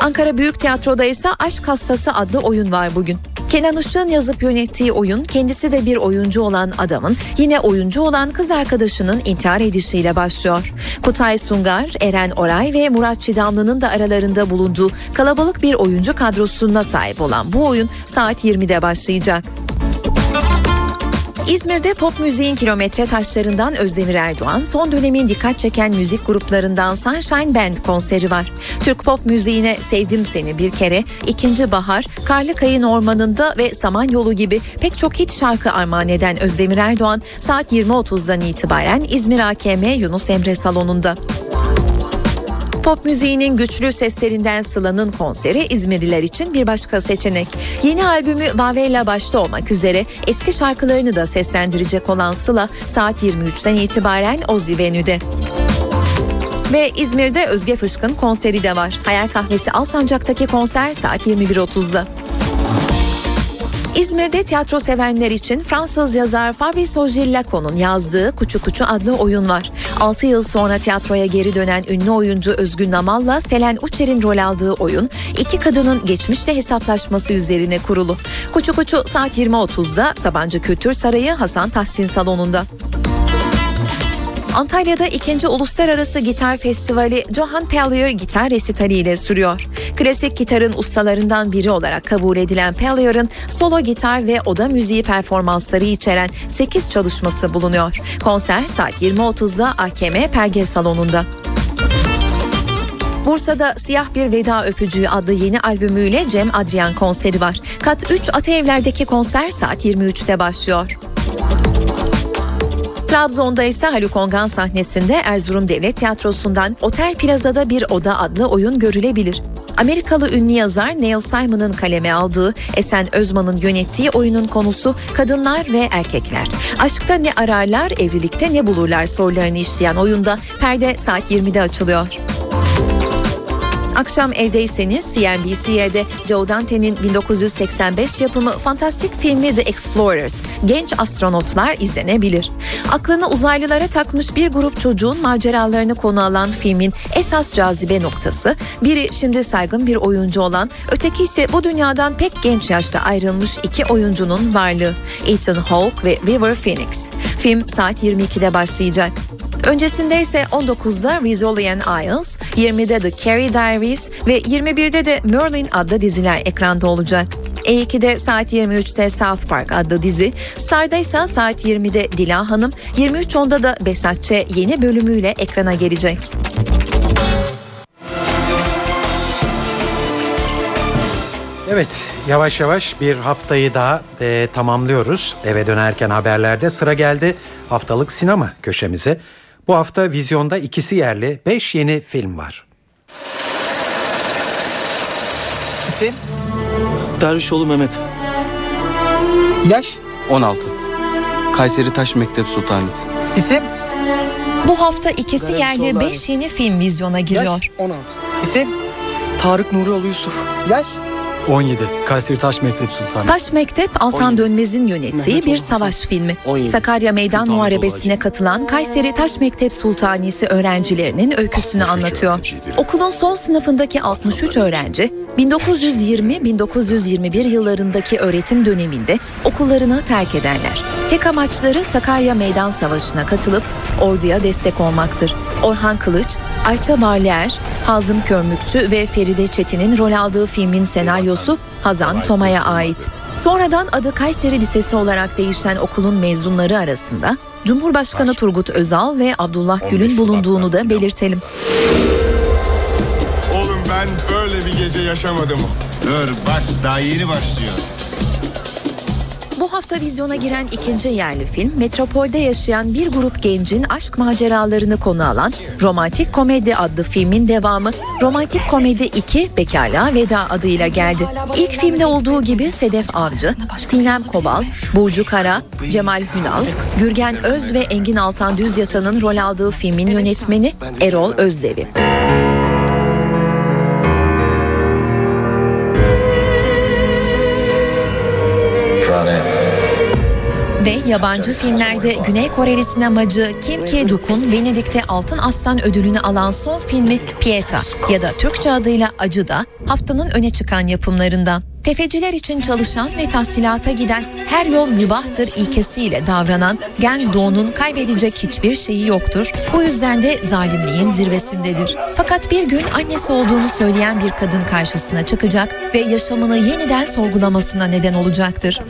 Ankara Büyük Tiyatro'da ise Aşk Hastası adlı oyun var bugün. Kenan Işık'ın yazıp yönettiği oyun kendisi de bir oyuncu olan adamın yine oyuncu olan kız arkadaşının intihar edişiyle başlıyor. Kutay Sungar, Eren Oray ve Murat Çidamlı'nın da aralarında bulunduğu kalabalık bir oyuncu kadrosuna sahip olan bu oyun saat 20'de başlayacak. İzmir'de pop müziğin kilometre taşlarından Özdemir Erdoğan, son dönemin dikkat çeken müzik gruplarından Sunshine Band konseri var. Türk pop müziğine Sevdim Seni Bir Kere, İkinci Bahar, Karlı Kayın Ormanı'nda ve Samanyolu gibi pek çok hit şarkı armağan eden Özdemir Erdoğan saat 20.30'dan itibaren İzmir AKM Yunus Emre Salonu'nda. Pop müziğinin güçlü seslerinden Sıla'nın konseri İzmirliler için bir başka seçenek. Yeni albümü Vavella başta olmak üzere eski şarkılarını da seslendirecek olan Sıla saat 23'ten itibaren Ozi Venü'de. Ve İzmir'de Özge Fışkın konseri de var. Hayal Kahvesi Alsancak'taki konser saat 21.30'da. İzmir'de tiyatro sevenler için Fransız yazar Fabrice Ogier-Lacan'ın yazdığı Kuçu Kuçu adlı oyun var. 6 yıl sonra tiyatroya geri dönen ünlü oyuncu Özgün Namal'la Selen Uçer'in rol aldığı oyun iki kadının geçmişle hesaplaşması üzerine kurulu. Kuçu Kuçu saat 20.30'da Sabancı Kültür Sarayı Hasan Tahsin Salonu'nda. Antalya'da ikinci Uluslararası Gitar Festivali Johan Pellier gitar resitali ile sürüyor. Klasik gitarın ustalarından biri olarak kabul edilen Pellier'ın solo gitar ve oda müziği performansları içeren 8 çalışması bulunuyor. Konser saat 20.30'da AKM Perge Salonu'nda. Bursa'da Siyah Bir Veda Öpücüğü adlı yeni albümüyle Cem Adrian konseri var. Kat 3 Ataevler'deki konser saat 23'te başlıyor. Trabzon'da ise Haluk Ongan sahnesinde Erzurum Devlet Tiyatrosu'ndan Otel Plaza'da bir oda adlı oyun görülebilir. Amerikalı ünlü yazar Neil Simon'ın kaleme aldığı, Esen Özman'ın yönettiği oyunun konusu kadınlar ve erkekler. Aşkta ne ararlar, evlilikte ne bulurlar sorularını işleyen oyunda perde saat 20'de açılıyor. Akşam evdeyseniz CNBC'de Joe Dante'nin 1985 yapımı fantastik filmi The Explorers, Genç Astronotlar izlenebilir. Aklını uzaylılara takmış bir grup çocuğun maceralarını konu alan filmin esas cazibe noktası, biri şimdi saygın bir oyuncu olan, öteki ise bu dünyadan pek genç yaşta ayrılmış iki oyuncunun varlığı. Ethan Hawke ve River Phoenix. Film saat 22'de başlayacak. Öncesinde ise 19'da Rizzolian Isles, 20'de The Carrie Diaries ve 21'de de Merlin adlı diziler ekranda olacak. E2'de saat 23'te South Park adlı dizi, Star'da ise saat 20'de Dila Hanım, 23.10'da da Besatçe yeni bölümüyle ekrana gelecek. Evet yavaş yavaş bir haftayı daha e, tamamlıyoruz. Eve dönerken haberlerde sıra geldi haftalık sinema köşemize. Bu hafta vizyonda ikisi yerli 5 yeni film var. İsim? Dervişoğlu Mehmet. Yaş? 16. Kayseri Taş Mektep Sultanisi. İsim? Bu hafta ikisi yerli 5 yeni film vizyona giriyor. 16. İsim? Tarık Nurioğlu Yusuf. Yaş? 17. Kayseri Taş Mektep Sultanisi. Taş Mektep Altan Dönmez'in yönettiği bir savaş filmi. Sakarya Meydan Muharebesi'ne katılan Kayseri Taş Mektep Sultanisi öğrencilerinin öyküsünü anlatıyor. Okulun son sınıfındaki 63 öğrenci 1920-1921 yıllarındaki öğretim döneminde okullarını terk ederler. Tek amaçları Sakarya Meydan Savaşı'na katılıp orduya destek olmaktır. Orhan Kılıç, Ayça Barlier, Hazım Körmükçü ve Feride Çetin'in rol aldığı filmin senaryosu Hazan Toma'ya ait. Sonradan adı Kayseri Lisesi olarak değişen okulun mezunları arasında Cumhurbaşkanı Turgut Özal ve Abdullah Gül'ün bulunduğunu da belirtelim. Oğlum ben gece yaşamadım. Dur bak daha yeni başlıyor. Bu hafta vizyona giren ikinci yerli film, metropolde yaşayan bir grup gencin aşk maceralarını konu alan Romantik Komedi adlı filmin devamı Romantik Komedi 2 Bekarlığa Veda adıyla geldi. İlk filmde olduğu gibi Sedef Avcı, Sinem Kobal, Burcu Kara, Cemal Hünal, Gürgen Öz ve Engin Altan Düzyata'nın rol aldığı filmin yönetmeni Erol Özdevi. Ve yabancı filmlerde Güney Koreli sinemacı Kim Ki-duk'un Venedik'te Altın Aslan ödülünü alan son filmi Pieta ya da Türkçe adıyla Acı da haftanın öne çıkan yapımlarından. Tefeciler için çalışan ve tahsilata giden her yol mübahtır ilkesiyle davranan Gang Do'nun kaybedecek hiçbir şeyi yoktur. Bu yüzden de zalimliğin zirvesindedir. Fakat bir gün annesi olduğunu söyleyen bir kadın karşısına çıkacak ve yaşamını yeniden sorgulamasına neden olacaktır.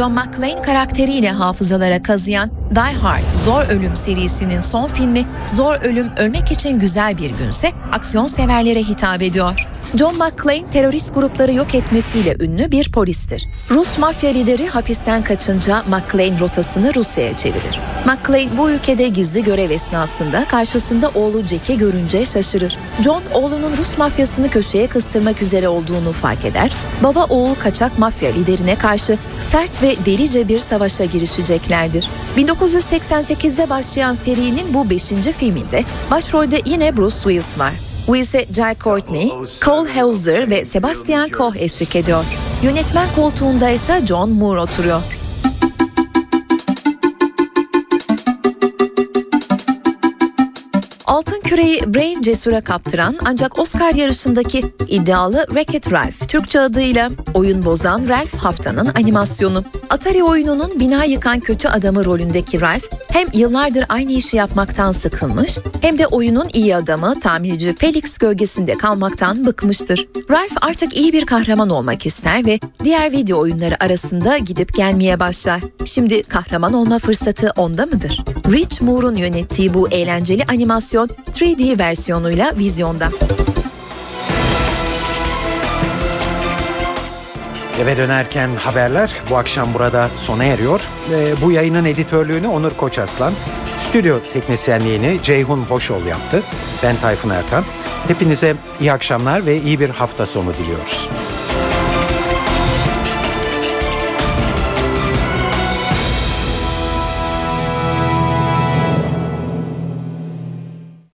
John McClane karakteriyle hafızalara kazıyan Die Hard Zor Ölüm serisinin son filmi Zor Ölüm Ölmek için Güzel Bir Günse aksiyon severlere hitap ediyor. John McClane terörist grupları yok etmesiyle ünlü bir polistir. Rus mafya lideri hapisten kaçınca McClane rotasını Rusya'ya çevirir. McClane bu ülkede gizli görev esnasında karşısında oğlu Jack'i görünce şaşırır. John oğlunun Rus mafyasını köşeye kıstırmak üzere olduğunu fark eder. Baba oğul kaçak mafya liderine karşı sert ve delice bir savaşa girişeceklerdir. 1988'de başlayan serinin bu 5. filminde başrolde yine Bruce Willis var. Wills'e Jai Courtney, Cole Hauser ve Sebastian Koch eşlik ediyor. Yönetmen koltuğunda ise John Moore oturuyor. Altın küreyi Brave Cesur'a kaptıran ancak Oscar yarışındaki iddialı Wreck-It Ralph, Türkçe adıyla Oyun Bozan Ralph haftanın animasyonu. Atari oyununun bina yıkan kötü adamı rolündeki Ralph hem yıllardır aynı işi yapmaktan sıkılmış hem de oyunun iyi adamı tamirci Felix gölgesinde kalmaktan bıkmıştır. Ralph artık iyi bir kahraman olmak ister ve diğer video oyunları arasında gidip gelmeye başlar. Şimdi kahraman olma fırsatı onda mıdır? Rich Moore'un yönettiği bu eğlenceli animasyon 3D versiyonuyla vizyonda. Eve dönerken haberler bu akşam burada sona eriyor. Ee, bu yayının editörlüğünü Onur Koçaslan, stüdyo teknisyenliğini Ceyhun Hoşol yaptı. Ben Tayfun Erkan. Hepinize iyi akşamlar ve iyi bir hafta sonu diliyoruz.